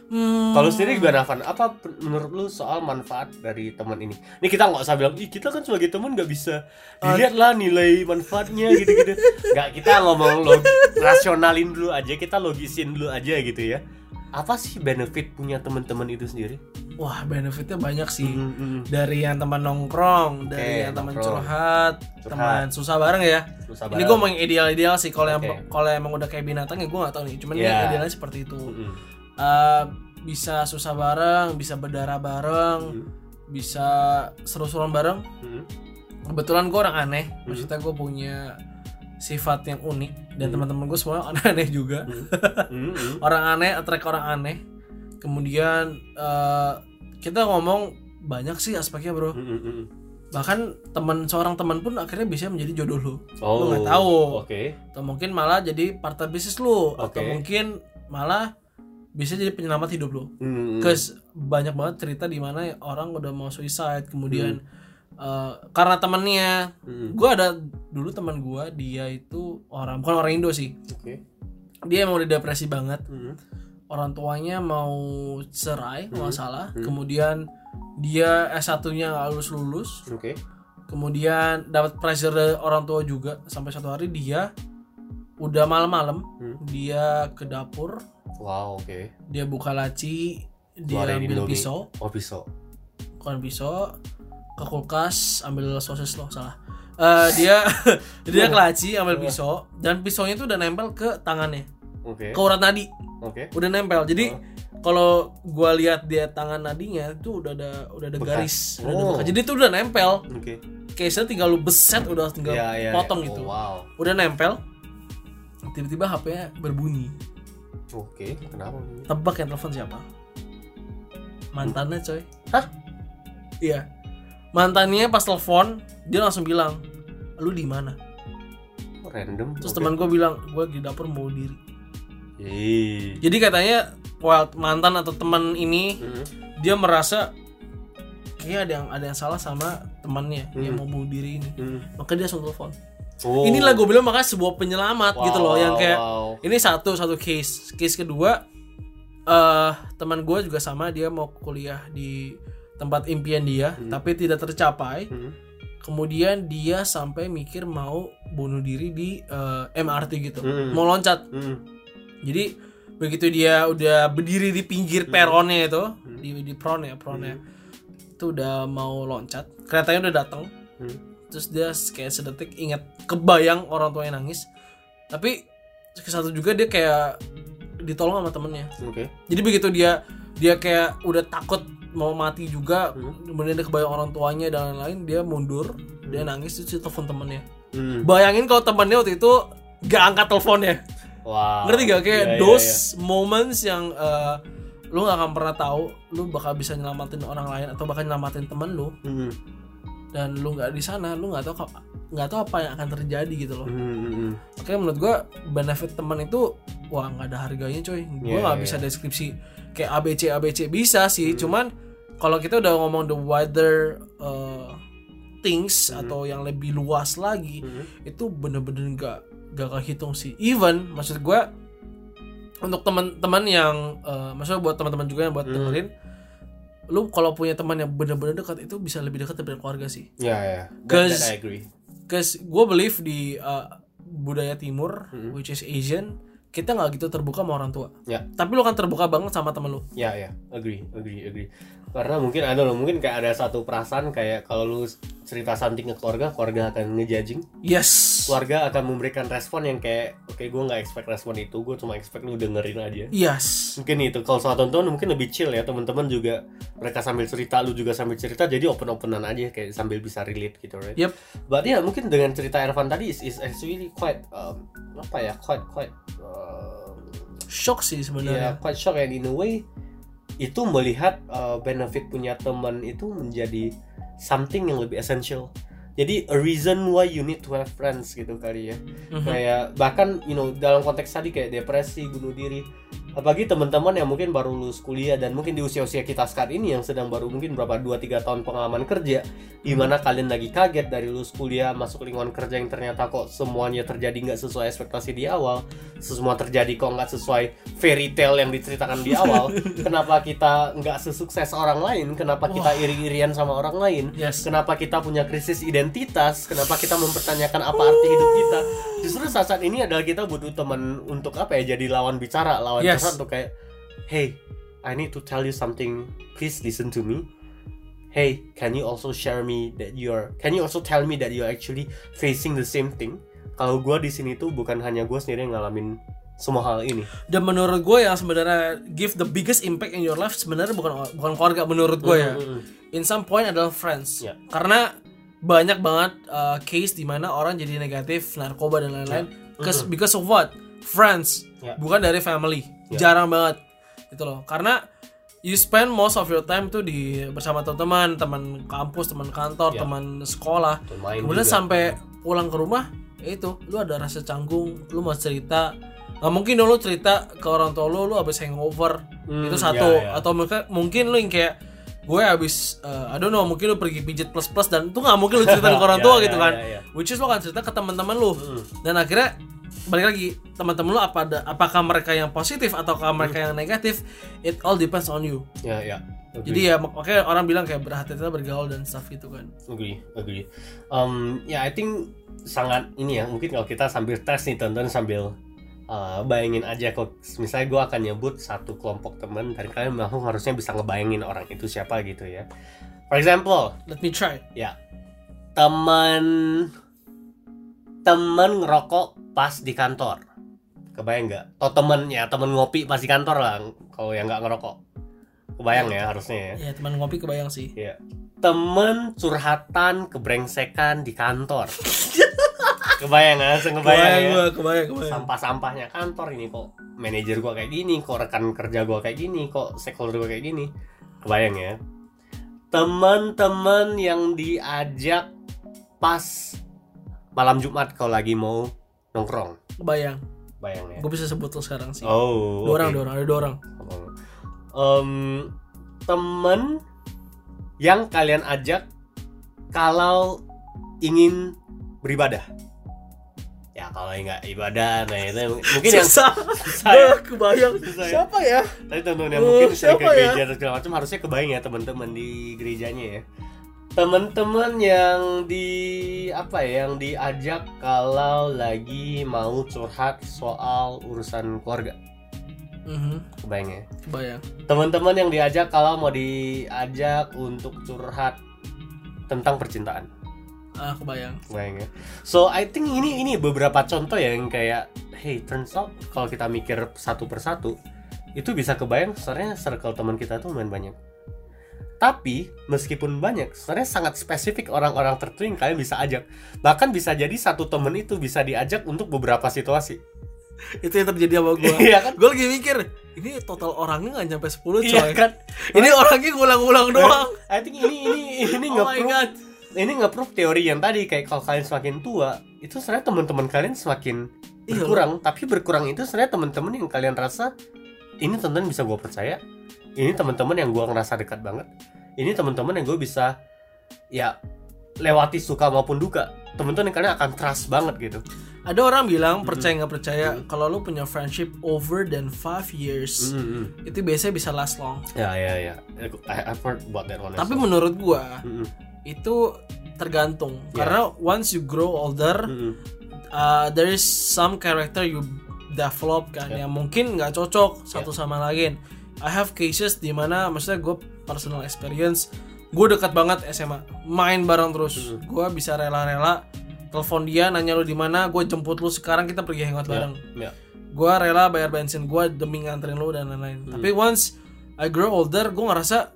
Hmm. kalau sendiri gimana Van apa menurut lu soal manfaat dari teman ini ini kita nggak usah bilang ih kita kan sebagai teman nggak bisa dilihat lah nilai manfaatnya gitu-gitu nggak kita ngomong lo rasionalin dulu aja kita logisin dulu aja gitu ya apa sih benefit punya teman-teman itu sendiri Wah benefitnya banyak sih Mm-mm. Dari yang teman nongkrong Dari Oke, yang teman curhat, Curhat. Teman susah bareng ya Susah Ini banget. gue mau yang ideal-ideal sih Kalau yang Oke. kalau emang udah kayak binatang ya gue gak tahu nih Cuman Ya. ini idealnya seperti itu Mm-mm. Eh, Bisa susah bareng Bisa berdarah bareng Mm-mm. Bisa seru-seruan bareng Mm-mm. Kebetulan gue orang aneh Hmm. Maksudnya gue punya sifat yang unik Dan Hmm. teman-teman gue semua aneh-aneh juga Mm-mm. orang aneh attract orang aneh kemudian eh, kita ngomong banyak sih aspeknya bro Mm-mm. bahkan teman seorang teman pun akhirnya bisa menjadi jodoh lo Oh, Lu nggak tahu. Oke. atau mungkin malah jadi partner bisnis lo atau Oke. mungkin malah bisa jadi penyelamat hidup lo Mm-mm. Cause banyak banget cerita di mana orang udah mau suicide kemudian Hmm. eh, karena temennya Mm-mm. gue ada dulu teman gue dia itu orang bukan orang Indo sih Oke. dia emang udah depresi banget Mm-mm. orang tuanya mau cerai kalau nggak Hmm. salah Hmm. kemudian dia S1-nya nggak lulus lulus Oke. kemudian dapat pressure dari orang tua juga sampai satu hari dia udah malam-malam Hmm. dia ke dapur Wow, oke. dia buka laci dia Keluarin ambil Indomie. pisau Oh, pisau. keluarin pisau ke kulkas ambil sosis loh salah Eh, dia dia ke laci ambil pisau dan pisaunya itu udah nempel ke tangannya Oke. ke urat nadi Oke. udah nempel jadi Oh. kalau gua lihat dia tangan nadinya itu udah ada udah ada Bekas. garis udah ada Oh. bekas. jadi itu udah nempel Oke. case-nya tinggal lu beset udah tinggal Ya, ya, potong ya. gitu Oh, wow. udah nempel tiba-tiba HP-nya berbunyi Oke, kenapa? tebak yang telepon siapa mantannya coy Hah? iya mantannya pas telepon dia langsung bilang lu di mana Kok Random. terus Oke. teman gue bilang gue di dapur mau diri Yeay. jadi katanya well, mantan atau teman ini Mm-mm. dia merasa kayaknya ada yang ada yang salah sama temannya yang Hmm. mau bunuh diri ini Mm. maka dia langsung telepon Oh. inilah gue bilang makanya sebuah penyelamat gitu loh yang kayak wow. ini satu satu case case kedua eh teman gue juga sama dia mau kuliah di tempat impian dia Hmm. tapi tidak tercapai Mm. kemudian dia sampai mikir mau bunuh diri di eh, MRT gitu Hmm. mau loncat Mm. jadi begitu dia udah berdiri di pinggir Hmm. peronnya itu di di pron ya pronnya itu udah mau loncat keretanya udah datang Mm. Terus dia kayak sedetik ingat kebayang orang tuanya nangis tapi satu juga dia kayak ditolong sama temennya Oke. jadi begitu dia dia kayak udah takut mau mati juga Hmm. kemudian dia kebayang orang tuanya dan lain-lain dia mundur dia nangis terus dia telepon temennya Hmm. bayangin kalau temennya waktu itu gak angkat teleponnya Wow. ngerti gak kayak Iya, iya, those iya. moments yang eh, lu gak akan pernah tahu lu bakal bisa nyelamatin orang lain atau bahkan nyelamatin temen lu Hmm. Dan lu nggak di sana lu nggak tahu nggak tahu apa yang akan terjadi gitu loh Hmm, hmm, hmm. Makanya menurut gua benefit teman itu wah nggak ada harganya coy. Gua Iya, nggak iya. bisa deskripsi kayak ABC ABC bisa sih, Hmm. cuman kalau kita udah ngomong the wider uh, things atau yang lebih luas lagi Hmm. itu bener-bener nggak gak kehitung sih. Even maksud gua untuk teman-teman yang uh, maksudnya buat teman-teman juga yang buat Hmm. Lu kalau punya teman yang bener-bener dekat itu bisa lebih dekat daripada keluarga sih. Ya ya. That, Cause- that I agree. Cause gue believe di uh, budaya timur, Hmm. which is Asian, kita nggak gitu terbuka sama orang tua. Ya. Tapi lu kan terbuka banget sama temen lu. Ya ya, agree, agree, agree. Karena mungkin ada loh, mungkin kayak ada satu perasaan kayak kalau lu cerita something ke keluarga, keluarga akan ngejudging. Yes. Keluarga akan memberikan respon yang kayak, oke gue nggak expect respon itu, gue cuma expect lu dengerin aja. Yes. Mungkin itu kalau soal tonton mungkin lebih chill ya teman-teman juga mereka sambil cerita, lu juga sambil cerita, jadi open-openan aja kayak sambil bisa relate gitu, right? Yep. But ya mungkin dengan cerita Ervan tadi is, is actually quite um, apa ya, quite quite um, Shock sih ya sebenarnya. quite shock and in a way itu melihat uh, benefit punya teman itu menjadi something yang lebih essential jadi a reason why you need to have friends gitu kali ya Mhm. kayak bahkan you know dalam konteks tadi kayak depresi bunuh diri apalagi teman-teman yang mungkin baru lulus kuliah dan mungkin di usia-usia kita saat ini yang sedang baru mungkin berapa 2-3 tahun pengalaman kerja di mana kalian lagi kaget dari lulus kuliah masuk lingkungan kerja yang ternyata kok semuanya terjadi nggak sesuai ekspektasi di awal semua terjadi kok nggak sesuai fairy tale yang diceritakan di awal. Kenapa kita nggak sesukses orang lain? Kenapa kita iri-irian sama orang lain? Yes. kenapa kita punya krisis identitas? Kenapa kita mempertanyakan apa arti hidup kita? Justru saat saat ini adalah kita butuh teman untuk apa ya jadi lawan bicara lawan Yes. Curhat untuk kayak hey I need to tell you something please listen to me hey can you also share me that you're can you also tell me that you're actually facing the same thing kalau gue di sini tuh bukan hanya gue sendiri yang ngalamin semua hal ini Dan menurut gue yang sebenarnya give the biggest impact in your life sebenarnya bukan bukan keluarga menurut gue ya. Mm-mm. In some point adalah friends. Ya. Karena banyak banget uh, case di mana orang jadi negatif, narkoba dan lain-lain. Cause- Because of what? Friends. Ya. Bukan dari family. Ya. Jarang banget. Itu loh. Karena you spend most of your time tuh di bersama teman-teman, teman kampus, teman kantor, Ya. teman sekolah. Kemudian juga. sampai pulang ke rumah, ya itu, lu ada rasa canggung, lu mau cerita. Nggak mungkin dong lu cerita ke orang tua lu, lu habis hangover. Hmm, itu satu. ya, ya. Atau mungkin, mungkin lu yang kayak gue habis, uh, I don't know, mungkin lu pergi pijit plus plus dan itu nggak mungkin lu cerita ke orang tua ya, gitu kan. ya, ya. Which is lu akan cerita ke teman-teman lu. Hmm. Dan akhirnya balik lagi teman-teman lu apa ada apakah mereka yang positif ataukah mereka yang negatif it all depends on you. Ya ya Agree. jadi ya makanya orang bilang kayak berhati-hati bergaul dan stuff gitu kan. Agree agree. Um, ya I think sangat ini ya mungkin kalau kita sambil tes nih tonton sambil uh, bayangin aja kok misalnya gue akan nyebut satu kelompok teman dan kalian langsung harusnya bisa ngebayangin orang itu siapa gitu ya. For example let me try. ya teman teman ngerokok pas di kantor kebayang nggak atau temen ya temen ngopi pas di kantor lah kalau yang nggak ngerokok kebayang ya harusnya ya ya teman ngopi kebayang sih Ya. Temen curhatan kebrengsekan di kantor. kebayang langsung kebayang ya. gua, kebayang kebayang Sampah-sampahnya kantor ini kok manajer gua kayak gini, kok rekan kerja gua kayak gini, kok stakeholder gua kayak gini. Kebayang ya. Teman-teman yang diajak pas malam Jumat kalau lagi mau nongkrong. kebayang Bayang ya. gue bisa sebut lo sekarang sih Oh. dua orang oke. dua orang ada dua orang Em, temen yang kalian ajak kalau ingin beribadah ya kalau nggak ibadah nah itu mungkin yang susah saya kebayang Susah ya. siapa ya tapi yang Oh, mungkin ke siapa ya? gereja dan segala macam harusnya kebayang ya teman-teman di gerejanya ya teman-teman yang di apa ya yang diajak kalau lagi mau curhat soal urusan keluarga. Mhm, kebayang ya? Kebayang. Teman-teman yang diajak kalau mau diajak untuk curhat tentang percintaan. Ah kebayang. Bayang ya. So I think ini ini beberapa contoh yang kayak hey turns out kalau kita mikir satu persatu itu bisa kebayang sebenarnya circle teman kita tuh lumayan banyak. Tapi meskipun banyak, sebenarnya sangat spesifik orang-orang tertentu yang kalian bisa ajak. Bahkan bisa jadi satu temen itu bisa diajak untuk beberapa situasi. itu yang terjadi sama gue Iya kan? gue lagi mikir ini total orangnya nggak nyampe 10 coy Iya kan? ini orangnya ngulang-ngulang doang I think ini ini ini oh my god ini nge-proof teori yang tadi kayak kalau kalian semakin tua itu sebenarnya teman-teman kalian semakin Iya. berkurang tapi berkurang itu sebenarnya teman-teman yang kalian rasa ini teman bisa gue percaya ini teman-teman yang gue ngerasa dekat banget ini teman-teman yang gue bisa ya lewati suka maupun duka teman-teman yang kalian akan trust banget gitu ada orang bilang percaya nggak percaya kalau lu punya friendship over than 5 years Mm-mm. itu biasanya bisa last long ya ya ya I, I've heard about that one tapi well. menurut gua Mm-mm. itu tergantung Ya. karena once you grow older Mm-mm. uh, there is some character you develop kan Ya. yang mungkin nggak cocok satu sama lain. I have cases di mana maksudnya gue personal experience gue dekat banget SMA main bareng terus Hmm. gue bisa rela-rela telepon dia nanya lu di mana gue jemput lu sekarang kita pergi hangout bareng ya gue rela bayar bensin gue demi nganterin lu dan lain-lain tapi once I grow older gue ngerasa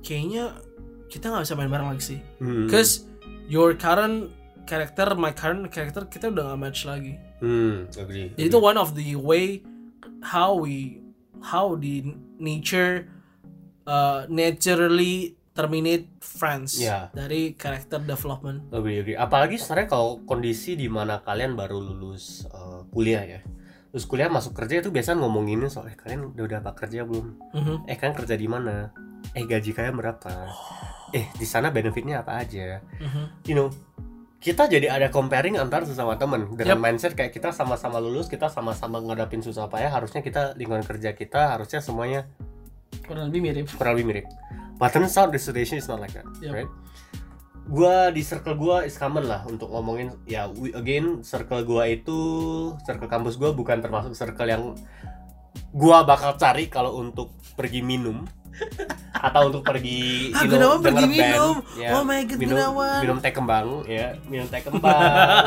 kayaknya kita nggak bisa main bareng lagi sih Mm. Cause your current character, my current character kita udah gak match lagi. Hmm, agree. Jadi itu one of the way how we how the nature uh, naturally terminate friends Ya. dari character development. Agree, agree. Apalagi sebenarnya kalau kondisi di mana kalian baru lulus uh, kuliah ya. Terus kuliah masuk kerja itu biasanya ngomongin soal eh, kalian udah apa kerja belum? Mhm. Eh kalian kerja di mana? Eh gaji kalian berapa? Eh di sana benefitnya apa aja? Mhm. You know, kita jadi ada comparing antar sesama teman dengan Yep. mindset kayak kita sama-sama lulus, kita sama-sama ngadapin susah payah, harusnya kita lingkungan kerja kita harusnya semuanya Kurang lebih mirip. kurang lebih mirip. But turns out the situation is not like that, Yep. right? Gua di circle gua is common lah untuk ngomongin ya we, again circle gua itu circle kampus gua bukan termasuk circle yang gua bakal cari kalau untuk pergi minum atau untuk pergi Ah, Gunawan pergi minum. ya, Oh my God, minum, Gunawan. minum teh kembang ya minum teh kembang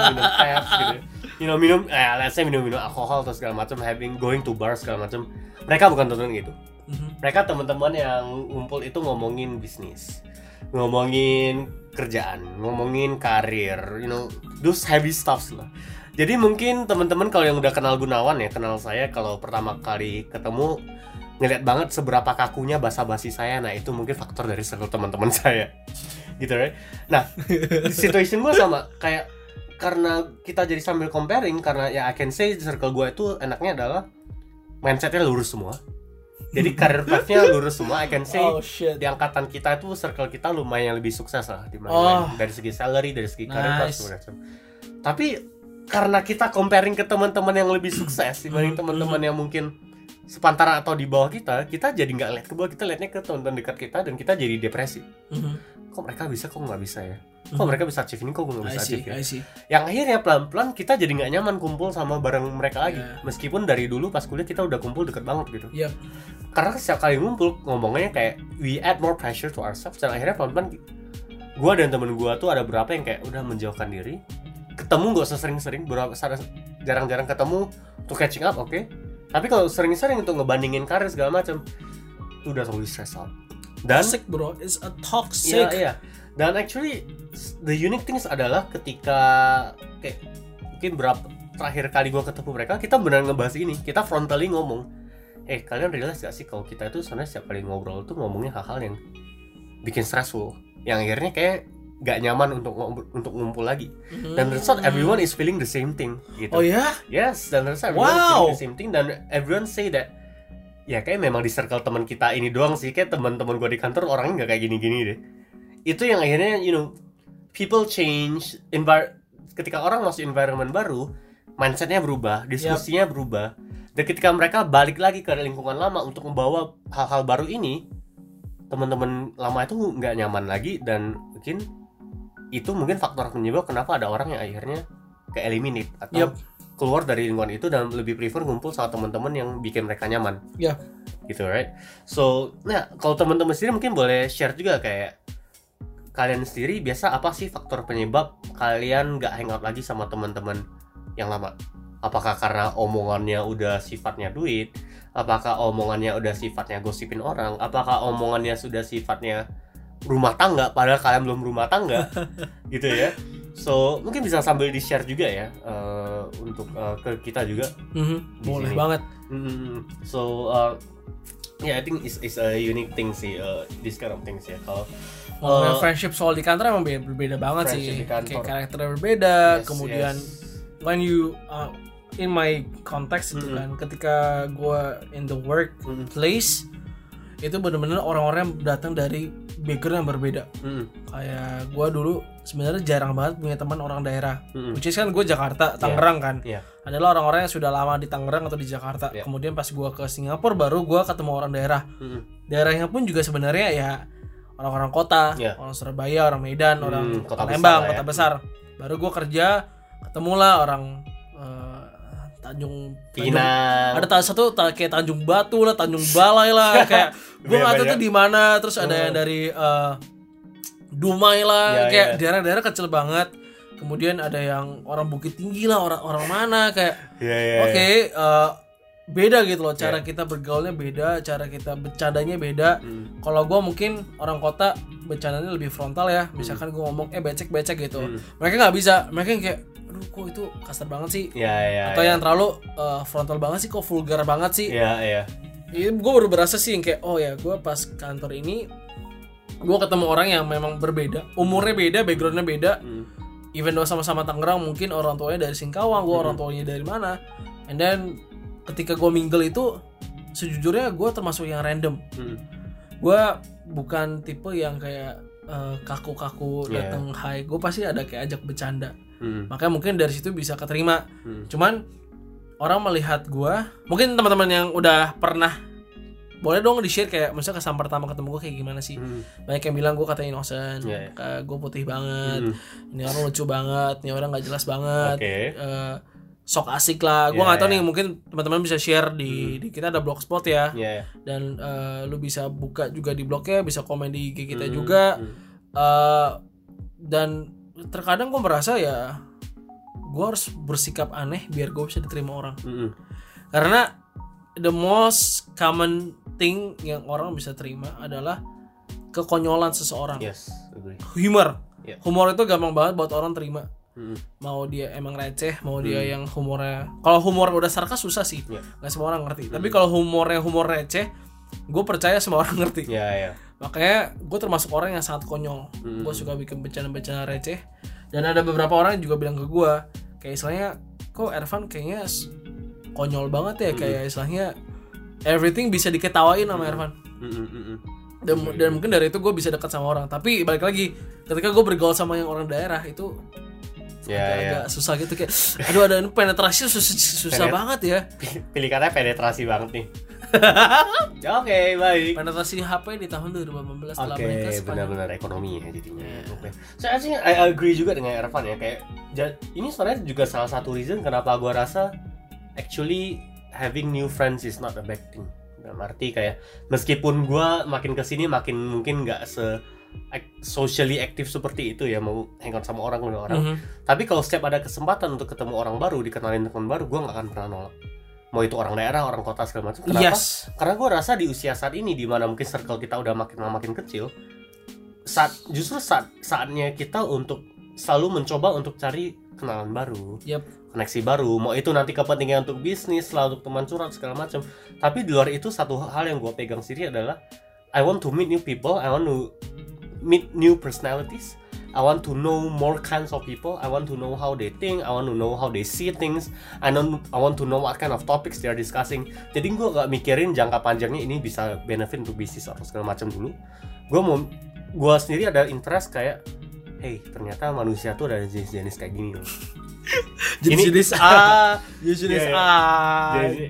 minum teh gitu you know minum eh let's say minum minum alkohol atau segala macam having going to bar segala macam mereka bukan teman gitu Mhm. mereka teman-teman yang ngumpul itu ngomongin bisnis ngomongin kerjaan ngomongin karir you know those heavy stuffs lah jadi mungkin teman-teman kalau yang udah kenal Gunawan ya kenal saya kalau pertama kali ketemu ngeliat banget seberapa kakunya basa-basi saya nah itu mungkin faktor dari circle teman-teman saya gitu right nah situation gue sama kayak karena kita jadi sambil comparing karena ya I can say circle gue itu enaknya adalah mindsetnya lurus semua jadi karir path-nya lurus semua I can say Oh shit. di angkatan kita itu circle kita lumayan lebih sukses lah di mana Oh. dari segi salary dari segi karir path, Nice. segala macam. tapi karena kita comparing ke teman-teman yang lebih sukses dibanding Hmm. teman-teman yang mungkin sepantaran atau di bawah kita kita jadi nggak lihat ke bawah kita lihatnya ke teman-teman dekat kita dan kita jadi depresi. Mhm. kok mereka bisa kok nggak bisa ya? Kok mereka bisa achieve ini kok gue nggak bisa see, achieve ya? Yang akhirnya pelan-pelan kita jadi nggak nyaman kumpul sama bareng mereka lagi. Yeah. meskipun dari dulu pas kuliah kita udah kumpul deket banget gitu. Yep. karena setiap kali ngumpul ngomongnya kayak we add more pressure to ourselves. Dan akhirnya pelan-pelan gue dan temen gue tuh ada berapa yang kayak udah menjauhkan diri ketemu gak usah sering-sering berapa jarang-jarang ketemu to catching up oke tapi kalau sering-sering untuk ngebandingin karir segala macam itu udah totally stress out dan Toxic bro, it's a toxic. Iya, iya. Dan actually the unique things adalah ketika kayak mungkin berapa terakhir kali gua ketemu mereka, kita benar ngebahas ini. Kita frontally ngomong, "Eh, kalian realize gak sih kalau kita itu sebenarnya setiap kali ngobrol tuh ngomongnya hal-hal yang bikin stressful, yang akhirnya kayak gak nyaman untuk untuk ngumpul lagi." Mhm. Dan turns out everyone is feeling the same thing gitu. Oh ya? Yes, dan out everyone Wow. feeling the same thing dan everyone say that ya kayak memang di circle teman kita ini doang sih kayak teman-teman gue di kantor orangnya nggak kayak gini-gini deh. Itu yang akhirnya you know people change envir ketika orang masuk environment baru mindsetnya berubah, diskusinya berubah. Dan ketika mereka balik lagi ke lingkungan lama untuk membawa hal-hal baru ini, teman-teman lama itu nggak nyaman lagi dan mungkin itu mungkin faktor penyebab kenapa ada orang yang akhirnya ke eliminate atau Yep. keluar dari lingkungan itu dan lebih prefer ngumpul sama teman-teman yang bikin mereka nyaman. Yep. Gitu right. So, nah kalau teman-teman sendiri mungkin boleh share juga kayak kalian sendiri biasa apa sih faktor penyebab kalian nggak hangout lagi sama teman-teman yang lama? Apakah karena omongannya udah sifatnya duit? Apakah omongannya udah sifatnya gosipin orang? Apakah omongannya sudah sifatnya rumah tangga padahal kalian belum rumah tangga? gitu ya. So, mungkin bisa sambil di-share juga ya eh, untuk eh, ke kita juga. Mhm, Di boleh sini. banget Hmm, so uh, yeah, I think it's, it's a unique thing sih uh, this kind of things ya. Kalau uh, friendship soal di kantor emang beda, berbeda banget sih di kayak karakternya berbeda Yes, kemudian yes. when you uh, in my context itu Mm-mm. kan ketika gua in the workplace itu bener-bener orang-orang yang datang dari background yang berbeda mm, kayak gua dulu sebenarnya jarang banget punya teman orang daerah mm, which is kan gue Jakarta Tangerang kan Iya. adalah orang-orang yang sudah lama di Tangerang atau di Jakarta Iya. kemudian pas gua ke Singapura baru gua ketemu orang daerah mm, daerahnya pun juga sebenarnya ya orang-orang kota, Iya. orang Surabaya, orang Medan, Hmm, orang kota Palembang, besar lah ya. kota besar. Baru gue kerja, ketemulah orang Tanjung, Tanjung Pinang. ada ta- satu ta- kayak Tanjung Batu lah, Tanjung Balai lah, kayak gue nggak tahu tuh di mana. Terus ada Hmm. yang dari eh, Dumai lah, Iya, kayak iya. daerah-daerah kecil banget. Kemudian ada yang orang Bukit Tinggi lah, orang orang mana kayak Iya, iya, Oke, iya. eh, beda gitu loh. Cara Iya. kita bergaulnya beda, cara kita bercandanya beda. Mm, Kalau gue mungkin orang kota bercandanya lebih frontal ya. Misalkan gue ngomong eh becek becek gitu. Hmm. Mereka nggak bisa. Mereka yang kayak, aduh kok itu kasar banget sih. Iya, iya. Atau iya. yang terlalu eh, frontal banget sih, kok vulgar banget sih. Iya, iya. Gue baru berasa sih yang kayak, oh ya gue pas kantor ini gue ketemu orang yang memang berbeda, umurnya beda, backgroundnya beda, Mm, even though sama-sama Tangerang mungkin orang tuanya dari Singkawang gue orang tuanya dari mana and then ketika gue mingle itu sejujurnya gue termasuk yang random. Mm, gue bukan tipe yang kayak eh, kaku-kaku Yeah. datang hai. Gue pasti ada kayak ajak bercanda. Mm, makanya mungkin dari situ bisa keterima. Mm. cuman orang melihat gue mungkin teman-teman yang udah pernah boleh dong di share kayak misalnya kesan pertama ketemu gue kayak gimana sih? Mm, banyak yang bilang gue kata innocent Yeah, kayak gue putih banget mm. ini orang lucu banget ini orang nggak jelas banget. Oke. Eh, sok asik lah gue Iya, nggak tahu iya. nih mungkin teman-teman bisa share di, di kita ada blogspot ya iya. dan eh, lu bisa buka juga di blognya bisa komen di IG kita Mm, juga mm. Eh, dan terkadang gue merasa ya gue harus bersikap aneh biar gue bisa diterima orang Mm, mm. karena the most common thing yang orang bisa terima adalah kekonyolan seseorang Yes, agree. humor Iya. humor itu gampang banget buat orang terima Mm, mau dia emang receh mau dia yang humornya kalau humor udah sarkas susah sih. Iya. nggak semua orang ngerti. Tapi kalau humornya humor receh gue percaya semua orang ngerti. Iya, iya. makanya gue termasuk orang yang sangat konyol. Hmm. gue suka bikin bencana-bencana receh. Dan ada beberapa orang yang juga bilang ke gue kayak istilahnya kok Ervan kayaknya konyol banget ya kayak istilahnya everything bisa diketawain sama Ervan. Mm, mm, mm, mm. dan, dan mungkin dari itu gue bisa dekat sama orang. Tapi balik lagi ketika gue bergaul sama yang orang daerah itu Iya, iya. agak susah gitu kayak aduh ada ini penetrasi susah, susah Penet- banget ya Pilih katanya penetrasi banget nih. Oke, baik. penetrasi HP di tahun 2018 setelah Oke, menikah sepanjang benar-benar ekonomi ya jadinya. Iya. Oke. Saya sih I agree juga dengan Ervan ya kayak ini sebenarnya juga salah satu reason kenapa gua rasa actually having new friends is not a bad thing. Dalam arti kayak meskipun gua makin ke sini makin mungkin nggak se socially aktif seperti itu ya mau hangout sama orang dengan orang. Mhm. Tapi kalau setiap ada kesempatan untuk ketemu orang baru, dikenalin teman baru, gua nggak akan pernah nolak. Mau itu orang daerah, orang kota segala macam. Kenapa? yes karena gue rasa di usia saat ini di mana mungkin circle kita udah makin lama makin kecil saat justru saat saatnya kita untuk selalu mencoba untuk cari kenalan baru Yap. koneksi baru mau itu nanti kepentingan untuk bisnis lah untuk teman curhat segala macam tapi di luar itu satu hal yang gue pegang sendiri adalah I want to meet new people I want to meet new personalities I want to know more kinds of people. I want to know how they think. I want to know how they see things. I know I want to know what kind of topics they are discussing. Jadi gue gak mikirin jangka panjangnya ini bisa benefit untuk bisnis atau segala macam dulu. Gue mau gue sendiri ada interest kayak, hey ternyata manusia tuh ada jenis-jenis kayak gini loh. jenis-jenis A jenis-jenis Iya, iya. A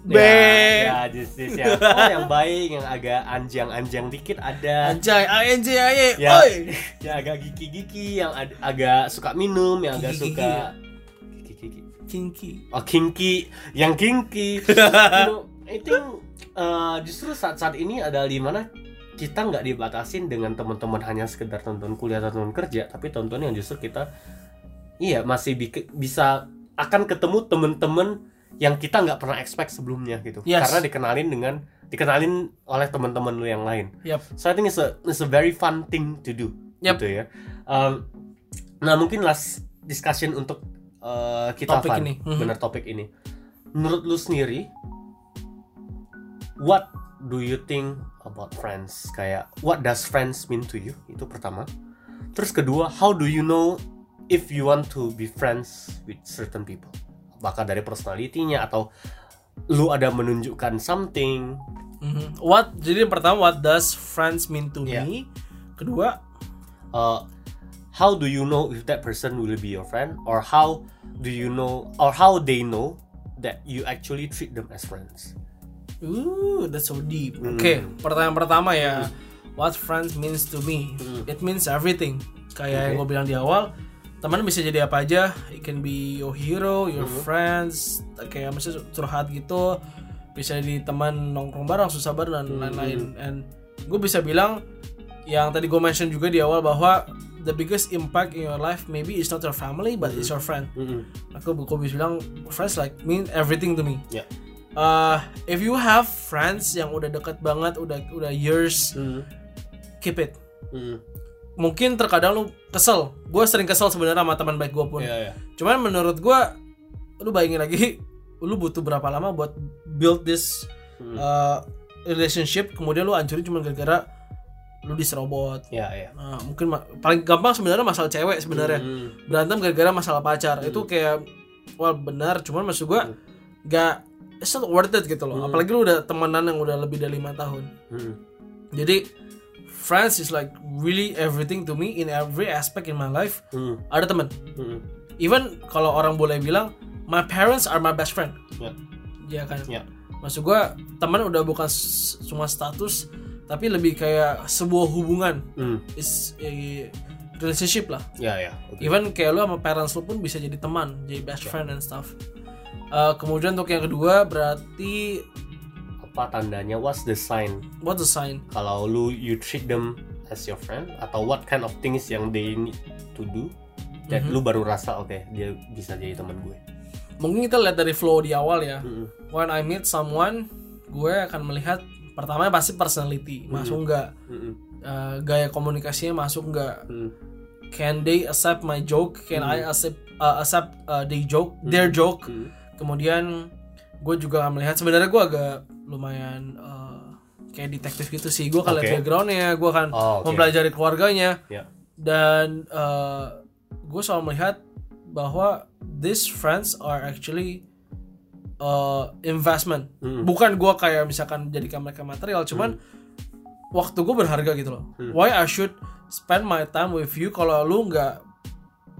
B. Ya, ya jenis yang oh yang baik yang agak anjang-anjang dikit ada. Anjay, ANJ, AY, Ya, oi. yang agak gigi-gigi, yang ad- agak suka minum, yang agak suka ya? gigi-gigi. Kinky. Oh, kinky, yang kinky. you know, I think uh, justru saat-saat ini adalah di mana kita nggak dibatasin dengan teman-teman hanya sekedar tonton kuliah atau tonton kerja tapi tonton yang justru kita iya masih bi- bisa akan ketemu teman-teman yang kita nggak pernah expect sebelumnya gitu Yes. karena dikenalin dengan dikenalin oleh teman-teman lu yang lain Yap. so I think it's a it's a very fun thing to do Yep. gitu ya Um, nah mungkin last discussion untuk uh, kita Topik Van, ini. Mhm. bener topik ini menurut lu sendiri what do you think about friends kayak what does friends mean to you itu pertama terus kedua how do you know if you want to be friends with certain people bakal dari personality-nya atau lu ada menunjukkan something Mhm. What? Jadi yang pertama, what does friends mean to Yeah. me? Kedua, uh, how do you know if that person will be your friend or how do you know or how they know that you actually treat them as friends Ooh, that's so deep. Oke, pertanyaan pertama ya. What friends means to me? Hmm. It means everything. Kayak yang Oke. gue bilang di awal, teman bisa jadi apa aja. It can be your hero, your Hmm. friends, kayak misalnya curhat gitu. Bisa jadi teman nongkrong bareng, susah bareng dan Hmm. lain-lain. And gue bisa bilang yang tadi gue mention juga di awal bahwa the biggest impact in your life maybe is not your family but it's your friend. Mm-mm. Aku gue bisa bilang friends like mean everything to me ya uh, if you have friends yang udah deket banget udah udah years Mm. keep it Mm. Mungkin terkadang lu kesel. Gue sering kesel sebenarnya sama teman baik gue pun. Ya ya cuman menurut gue lu bayangin lagi lu butuh berapa lama buat build this Hmm. uh, relationship kemudian lu hancurin cuma gara-gara lu diserobot. Ya ya Nah, mungkin paling gampang sebenarnya masalah cewek sebenarnya. Mm. berantem gara-gara masalah pacar. Itu kayak wah benar. Cuman maksud gua gak it's not worth it gitu loh. Apalagi lu udah temenan yang udah lebih dari lima tahun. Mm. jadi friends is like really everything to me in every aspect in my life. Mm. ada temen Mm. even kalau orang boleh bilang my parents are my best friend. Ya. Ya kan? Ya. Maksud gua teman udah bukan cuma status tapi lebih kayak sebuah hubungan. Mm. is a relationship lah. Ya ya. Oke. even kayak lu sama parents lu pun bisa jadi teman jadi best friend and stuff. Uh, kemudian untuk yang kedua berarti apa tandanya? What's the sign? What the sign? Kalau lu you treat them as your friend atau what kind of things yang they need to do dan Mhm. lu baru rasa oke dia bisa jadi teman gue. Mungkin kita lihat dari flow di awal ya. Mm-mm. when I meet someone gue akan melihat pertama pasti personality masuk nggak? Mm-mm. Uh, gaya komunikasinya masuk nggak? Mm. can they accept my joke? Can I accept uh, accept uh, they joke their joke? Mm. kemudian gue juga melihat sebenarnya gue agak lumayan uh, kayak detektif gitu sih gue akan lihat Oke. backgroundnya gue akan Oh, oke. mempelajari keluarganya ya dan uh, gue selalu melihat bahwa these friends are actually uh, investment Mm. bukan gue kayak misalkan jadikan mereka material cuman waktu gue berharga gitu loh Hmm. why I should spend my time with you kalau lu nggak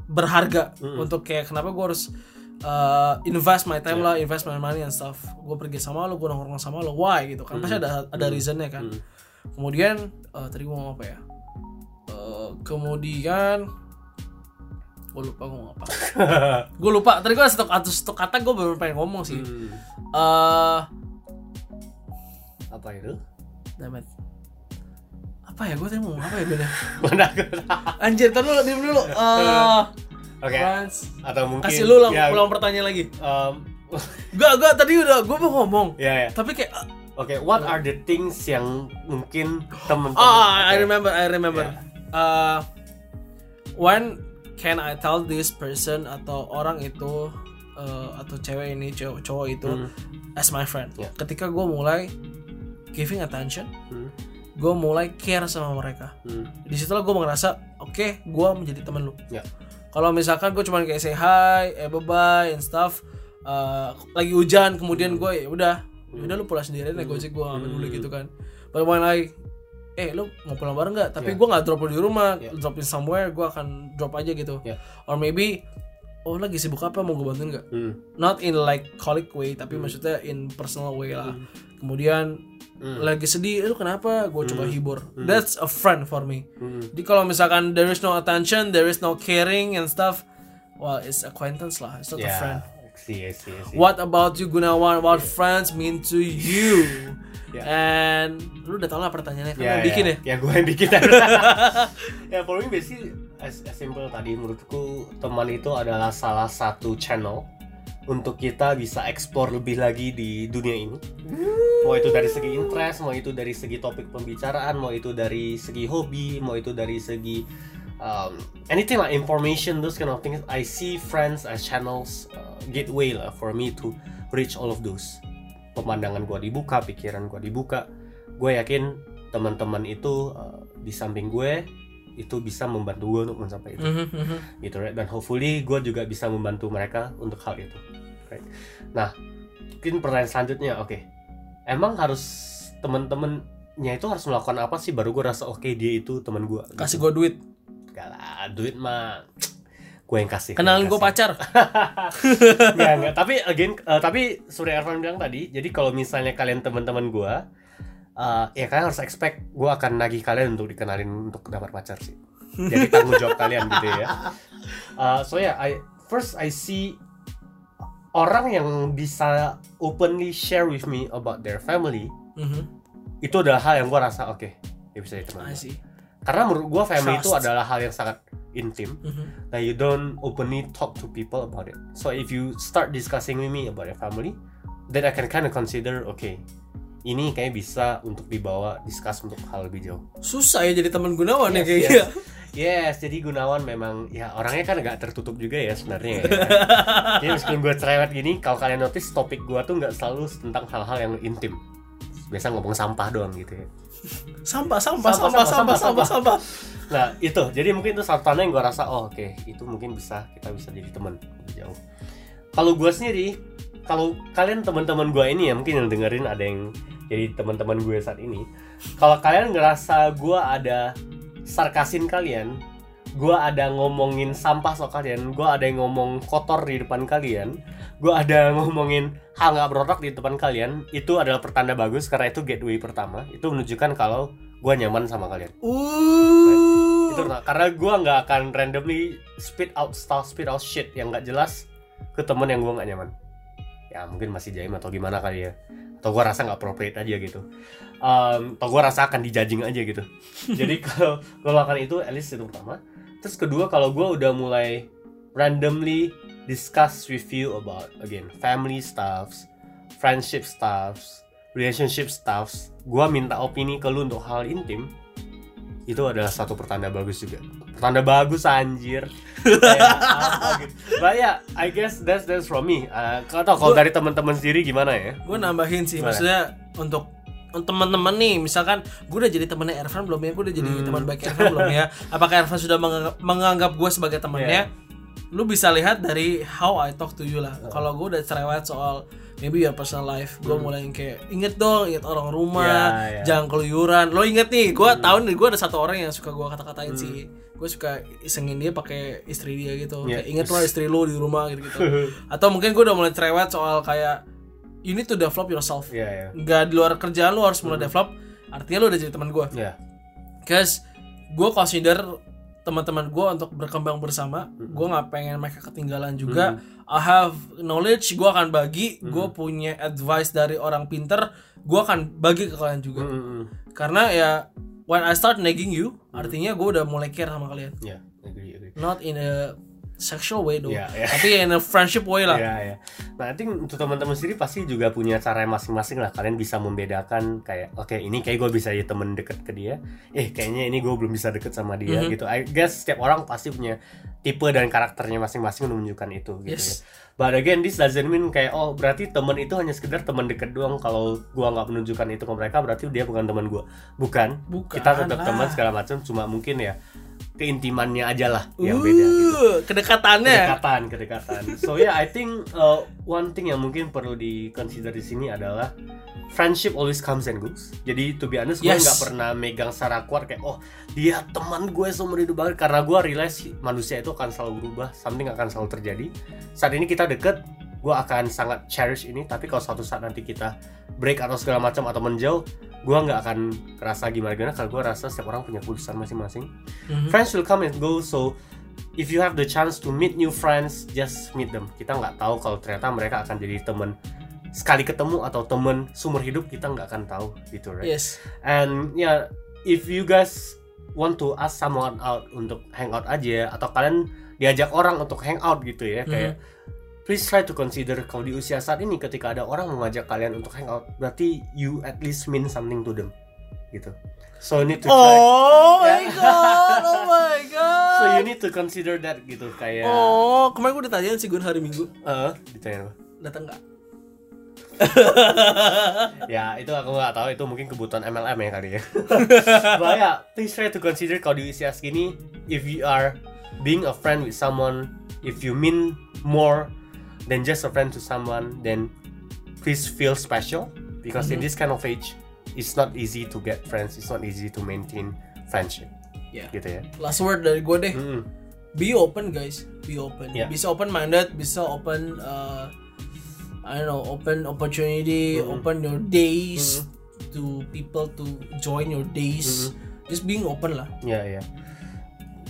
berharga Hmm. untuk kayak kenapa gue harus uh, invest my time lah invest my money and stuff. Gue pergi sama lu gue nongkrong sama lu why gitu kan? Pasti ada ada reasonnya kan. Hmm. kemudian uh, tadi gue ngomong apa ya? Uh, kemudian gue lupa gue ngomong apa. Gue lupa tadi gue satu, satu, satu kata gue baru pengen ngomong sih. Hmm. eh apa itu? damn it. apa ya gue tadi mau ngomong apa ya gue mana aku anjir tar dulu diem dulu. Eh, oke Friends atau mungkin kasih lu ulang, ya, ulang pertanyaan lagi um, gak gak tadi udah gue mau ngomong ya ya tapi kayak oke what are the things yang mungkin temen-temen ah I Oke. remember I remember Yeah. Eh, when can I tell this person atau orang itu eh, atau cewek ini cowok, cowok itu Hmm. as my friend Yeah. ketika gue mulai giving attention Hmm. gue mulai care sama mereka Hmm. di situlah gue ngerasa oke gue menjadi temen lu ya kalau misalkan gue cuman kayak say hi eh bye bye and stuff uh, lagi hujan kemudian gue ya udah. Ya udah lu pulang sendiri nih gojek gue nggak peduli gitu kan. But when I eh lu mau pulang bareng nggak? Tapi Yeah. gue nggak drop lu di rumah Yeah. drop in somewhere gue akan drop aja gitu. Yeah. or maybe oh lagi sibuk apa? Mau gue bantuin nggak? Hmm. not in like colleague way tapi maksudnya in personal way lah. Kemudian Hmm. lagi sedih lu kenapa gue coba hibur that's a friend for me Hmm. jadi kalau misalkan there is no attention, there is no caring and stuff, well, it's acquaintance lah, it's not a ya friend. See I see I see What about you Gunawan? What friends mean to you? Ya. and lu udah tau lah pertanyaannya kan yang bikin ya ya gue yang bikin ya for me basically as, as simple tadi menurutku teman itu adalah salah satu channel untuk kita bisa explore lebih lagi di dunia ini. Mau itu dari segi interest mau itu dari segi topik pembicaraan mau itu dari segi hobi mau itu dari segi um, anything like information those kind of things I see friends as channels uh, gateway lah for me to reach all of those. Pemandangan gua dibuka pikiran gua dibuka. Gue yakin teman-teman itu uh, di samping gue itu bisa membantu gue untuk mencapai itu. Mhm, mhm. gitu right? Dan hopefully gue juga bisa membantu mereka untuk hal itu right nah mungkin pertanyaan selanjutnya oke emang harus teman-temannya itu harus melakukan apa sih baru gue rasa oke dia itu teman gue kasih gue duit Gak lah duit mah gue yang kasih kenalin gue pacar Nggak, nggak. Tapi again, eh, tapi Surya Ervan bilang tadi, jadi kalau misalnya kalian teman-teman gue, eh, ya kalian harus expect gue akan nagih kalian untuk dikenalin untuk dapat pacar sih. Jadi tanggung jawab kalian gitu ya. Eh, so ya, yeah, I first I see orang yang bisa openly share with me about their family Mhm. itu adalah hal yang gue rasa oke, dia bisa jadi teman. Karena menurut gue family itu Trust. adalah hal yang sangat intim Mhm. that you don't openly talk to people about it. So if you start discussing with me about your family, then I can kind of consider, okay, ini kayak bisa untuk dibawa discuss untuk hal lebih jauh. susah ya jadi teman Gunawan ya Yes, kayak yes. Yes, jadi Gunawan memang ya orangnya kan agak tertutup juga ya sebenarnya. Ya. jadi meskipun gue cerewet gini, kalau kalian notice topik gue tuh nggak selalu tentang hal-hal yang intim. Biasa ngomong sampah doang gitu ya. sampah sampah Sampah, sampah sampah, sampah sampah, Nah itu, jadi mungkin itu satu yang gue rasa, oh oke, itu mungkin bisa kita bisa jadi teman jauh. Kalau gue sendiri, kalau kalian teman-teman gue ini ya mungkin yang dengerin ada yang jadi teman-teman gue saat ini. Kalau kalian ngerasa gue ada sarkasin kalian, gue ada ngomongin sampah soal kalian, gue ada yang ngomong kotor di depan kalian, gue ada ngomongin hal nggak berotak di depan kalian, itu adalah pertanda bagus karena itu gateway pertama. Itu menunjukkan kalau gue nyaman sama kalian. Uh itu nah, karena gue nggak akan randomly spit out stuff spit out shit yang nggak jelas ke temen yang gue nggak nyaman. Ya mungkin masih jaim atau gimana kali ya atau gue rasa nggak appropriate aja gitu. Um, atau gue rasa akan dijajing aja gitu. Jadi kalau gue lakukan itu at least itu pertama. Terus kedua kalau gue udah mulai randomly discuss with you about again family stuffs friendship stuffs relationship stuffs gue minta opini ke lu untuk hal intim itu adalah satu pertanda bagus juga pertanda bagus anjir Kayak gitu. But yeah, I guess that's that's from me. Uh, kau tau kalau dari teman-teman sendiri gimana ya? gue nambahin sih Gimana? maksudnya untuk teman-teman nih misalkan gue udah jadi temannya Ervan belum ya gue udah jadi Hmm. teman baik Ervan belum ya apakah Ervan sudah menganggap, menganggap gue sebagai temannya lu bisa lihat dari how I talk to you lah kalau gue udah cerewet soal maybe your personal life gue mulai yang kayak inget dong inget orang rumah Hmm. Ya, ya. jangan keluyuran lo inget nih gue tahu nih gue ada satu orang yang suka gue kata-katain sih gue suka isengin dia pakai istri dia gitu Ya. kayak inget lo istri lo di rumah gitu gitu atau mungkin gue udah mulai cerewet soal kayak you need to develop yourself Iya ya. nggak di luar kerjaan lu harus mulai develop artinya lu udah jadi teman gue Ya. cause gue consider teman-teman gue untuk berkembang bersama gue nggak pengen mereka ketinggalan juga. I have knowledge gue akan bagi gue punya advice dari orang pinter gue akan bagi ke kalian juga. Mm, mm, mm. karena ya when I start nagging you artinya gue udah mulai care sama kalian. Ya, agree, agree. not in a sexual way though Ya, ya. tapi in a friendship way lah Iya, iya. Nah, I think untuk teman-teman sendiri pasti juga punya cara masing-masing lah. Kalian bisa membedakan kayak, oke ini kayak gue bisa jadi temen deket ke dia. Eh, kayaknya ini gue belum bisa deket sama dia Mhm. gitu. I guess setiap orang pasti punya tipe dan karakternya masing-masing menunjukkan itu gitu Yes. ya. But again, this doesn't mean kayak, oh berarti temen itu hanya sekedar teman deket doang. Kalau gua nggak menunjukkan itu ke mereka, berarti dia bukan teman gua. Bukan. Bukan Kita tetap teman segala macam. Cuma mungkin ya keintimannya aja lah yang beda gitu. Uh, kedekatannya. Kedekatan kedekatan. So yeah I think uh, one thing yang mungkin perlu di consider di sini adalah friendship always comes and goes. Jadi to be honest gue Yes. nggak pernah megang secara kuat kayak oh dia teman gue seumur hidup banget. Karena gue realize manusia itu akan selalu berubah something akan selalu terjadi. Saat ini kita deket gue akan sangat cherish ini. Tapi kalau suatu saat nanti kita break atau segala macam atau menjauh gue nggak akan kerasa gimana gimana kalau gue rasa setiap orang punya keputusan masing-masing. Mhm. friends will come and go so if you have the chance to meet new friends just meet them. Kita nggak tahu kalau ternyata mereka akan jadi teman sekali ketemu atau temen seumur hidup kita nggak akan tahu gitu right? Yes. And yeah if you guys want to ask someone out untuk hangout aja atau kalian diajak orang untuk hangout gitu ya kayak please try to consider kalau di usia saat ini ketika ada orang mengajak kalian untuk hangout berarti you at least mean something to them gitu. So you need to try. Oh my Yeah. god oh my god so you need to consider that gitu kayak oh kemarin gue ditanyain sih gue hari minggu. Eh ditanya apa? datang nggak? Ya itu aku nggak tahu itu mungkin kebutuhan MLM ya kali ya. But yeah please try to consider kalau di usia segini if you are being a friend with someone if you mean more than just a friend to someone then please feel special. Because in this kind of age it's not easy to get friends. It's not easy to maintain friendship. Ya gitu ya. Last word dari gue deh. Mm-mm. be open guys. Be open. Yeah. bisa open minded bisa open uh, I don't know open opportunity open your days to people to join your days. Just being open lah. Ya ya.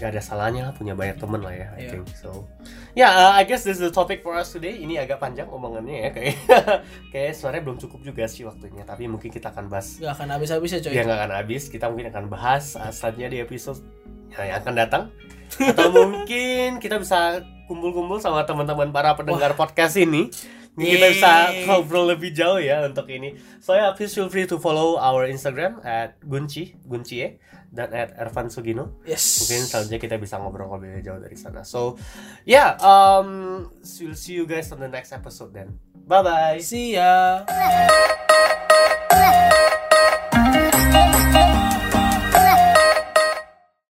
Gak ada salahnya lah punya banyak temen lah ya, I Yeah. think. So, ya, uh, I guess this is the topic for us today. Ini agak panjang omongannya ya, kayak kayak sebenarnya belum cukup juga sih waktunya. Tapi mungkin kita akan bahas. nggak akan habis-habis ya coy Ya nggak akan habis. Kita mungkin akan bahas uh, selanjutnya di episode yang akan datang. Atau mungkin kita bisa kumpul-kumpul sama teman-teman para pendengar podcast ini. Ini kita bisa Yeay. ngobrol lebih jauh ya untuk ini. So ya, please feel free to follow our Instagram at gunci, gunci ya, dan at Ervan Sugino. yes Mungkin selanjutnya kita bisa ngobrol-ngobrol lebih jauh dari sana. So, yeah, um, we'll see you guys on the next episode then. Bye bye. see ya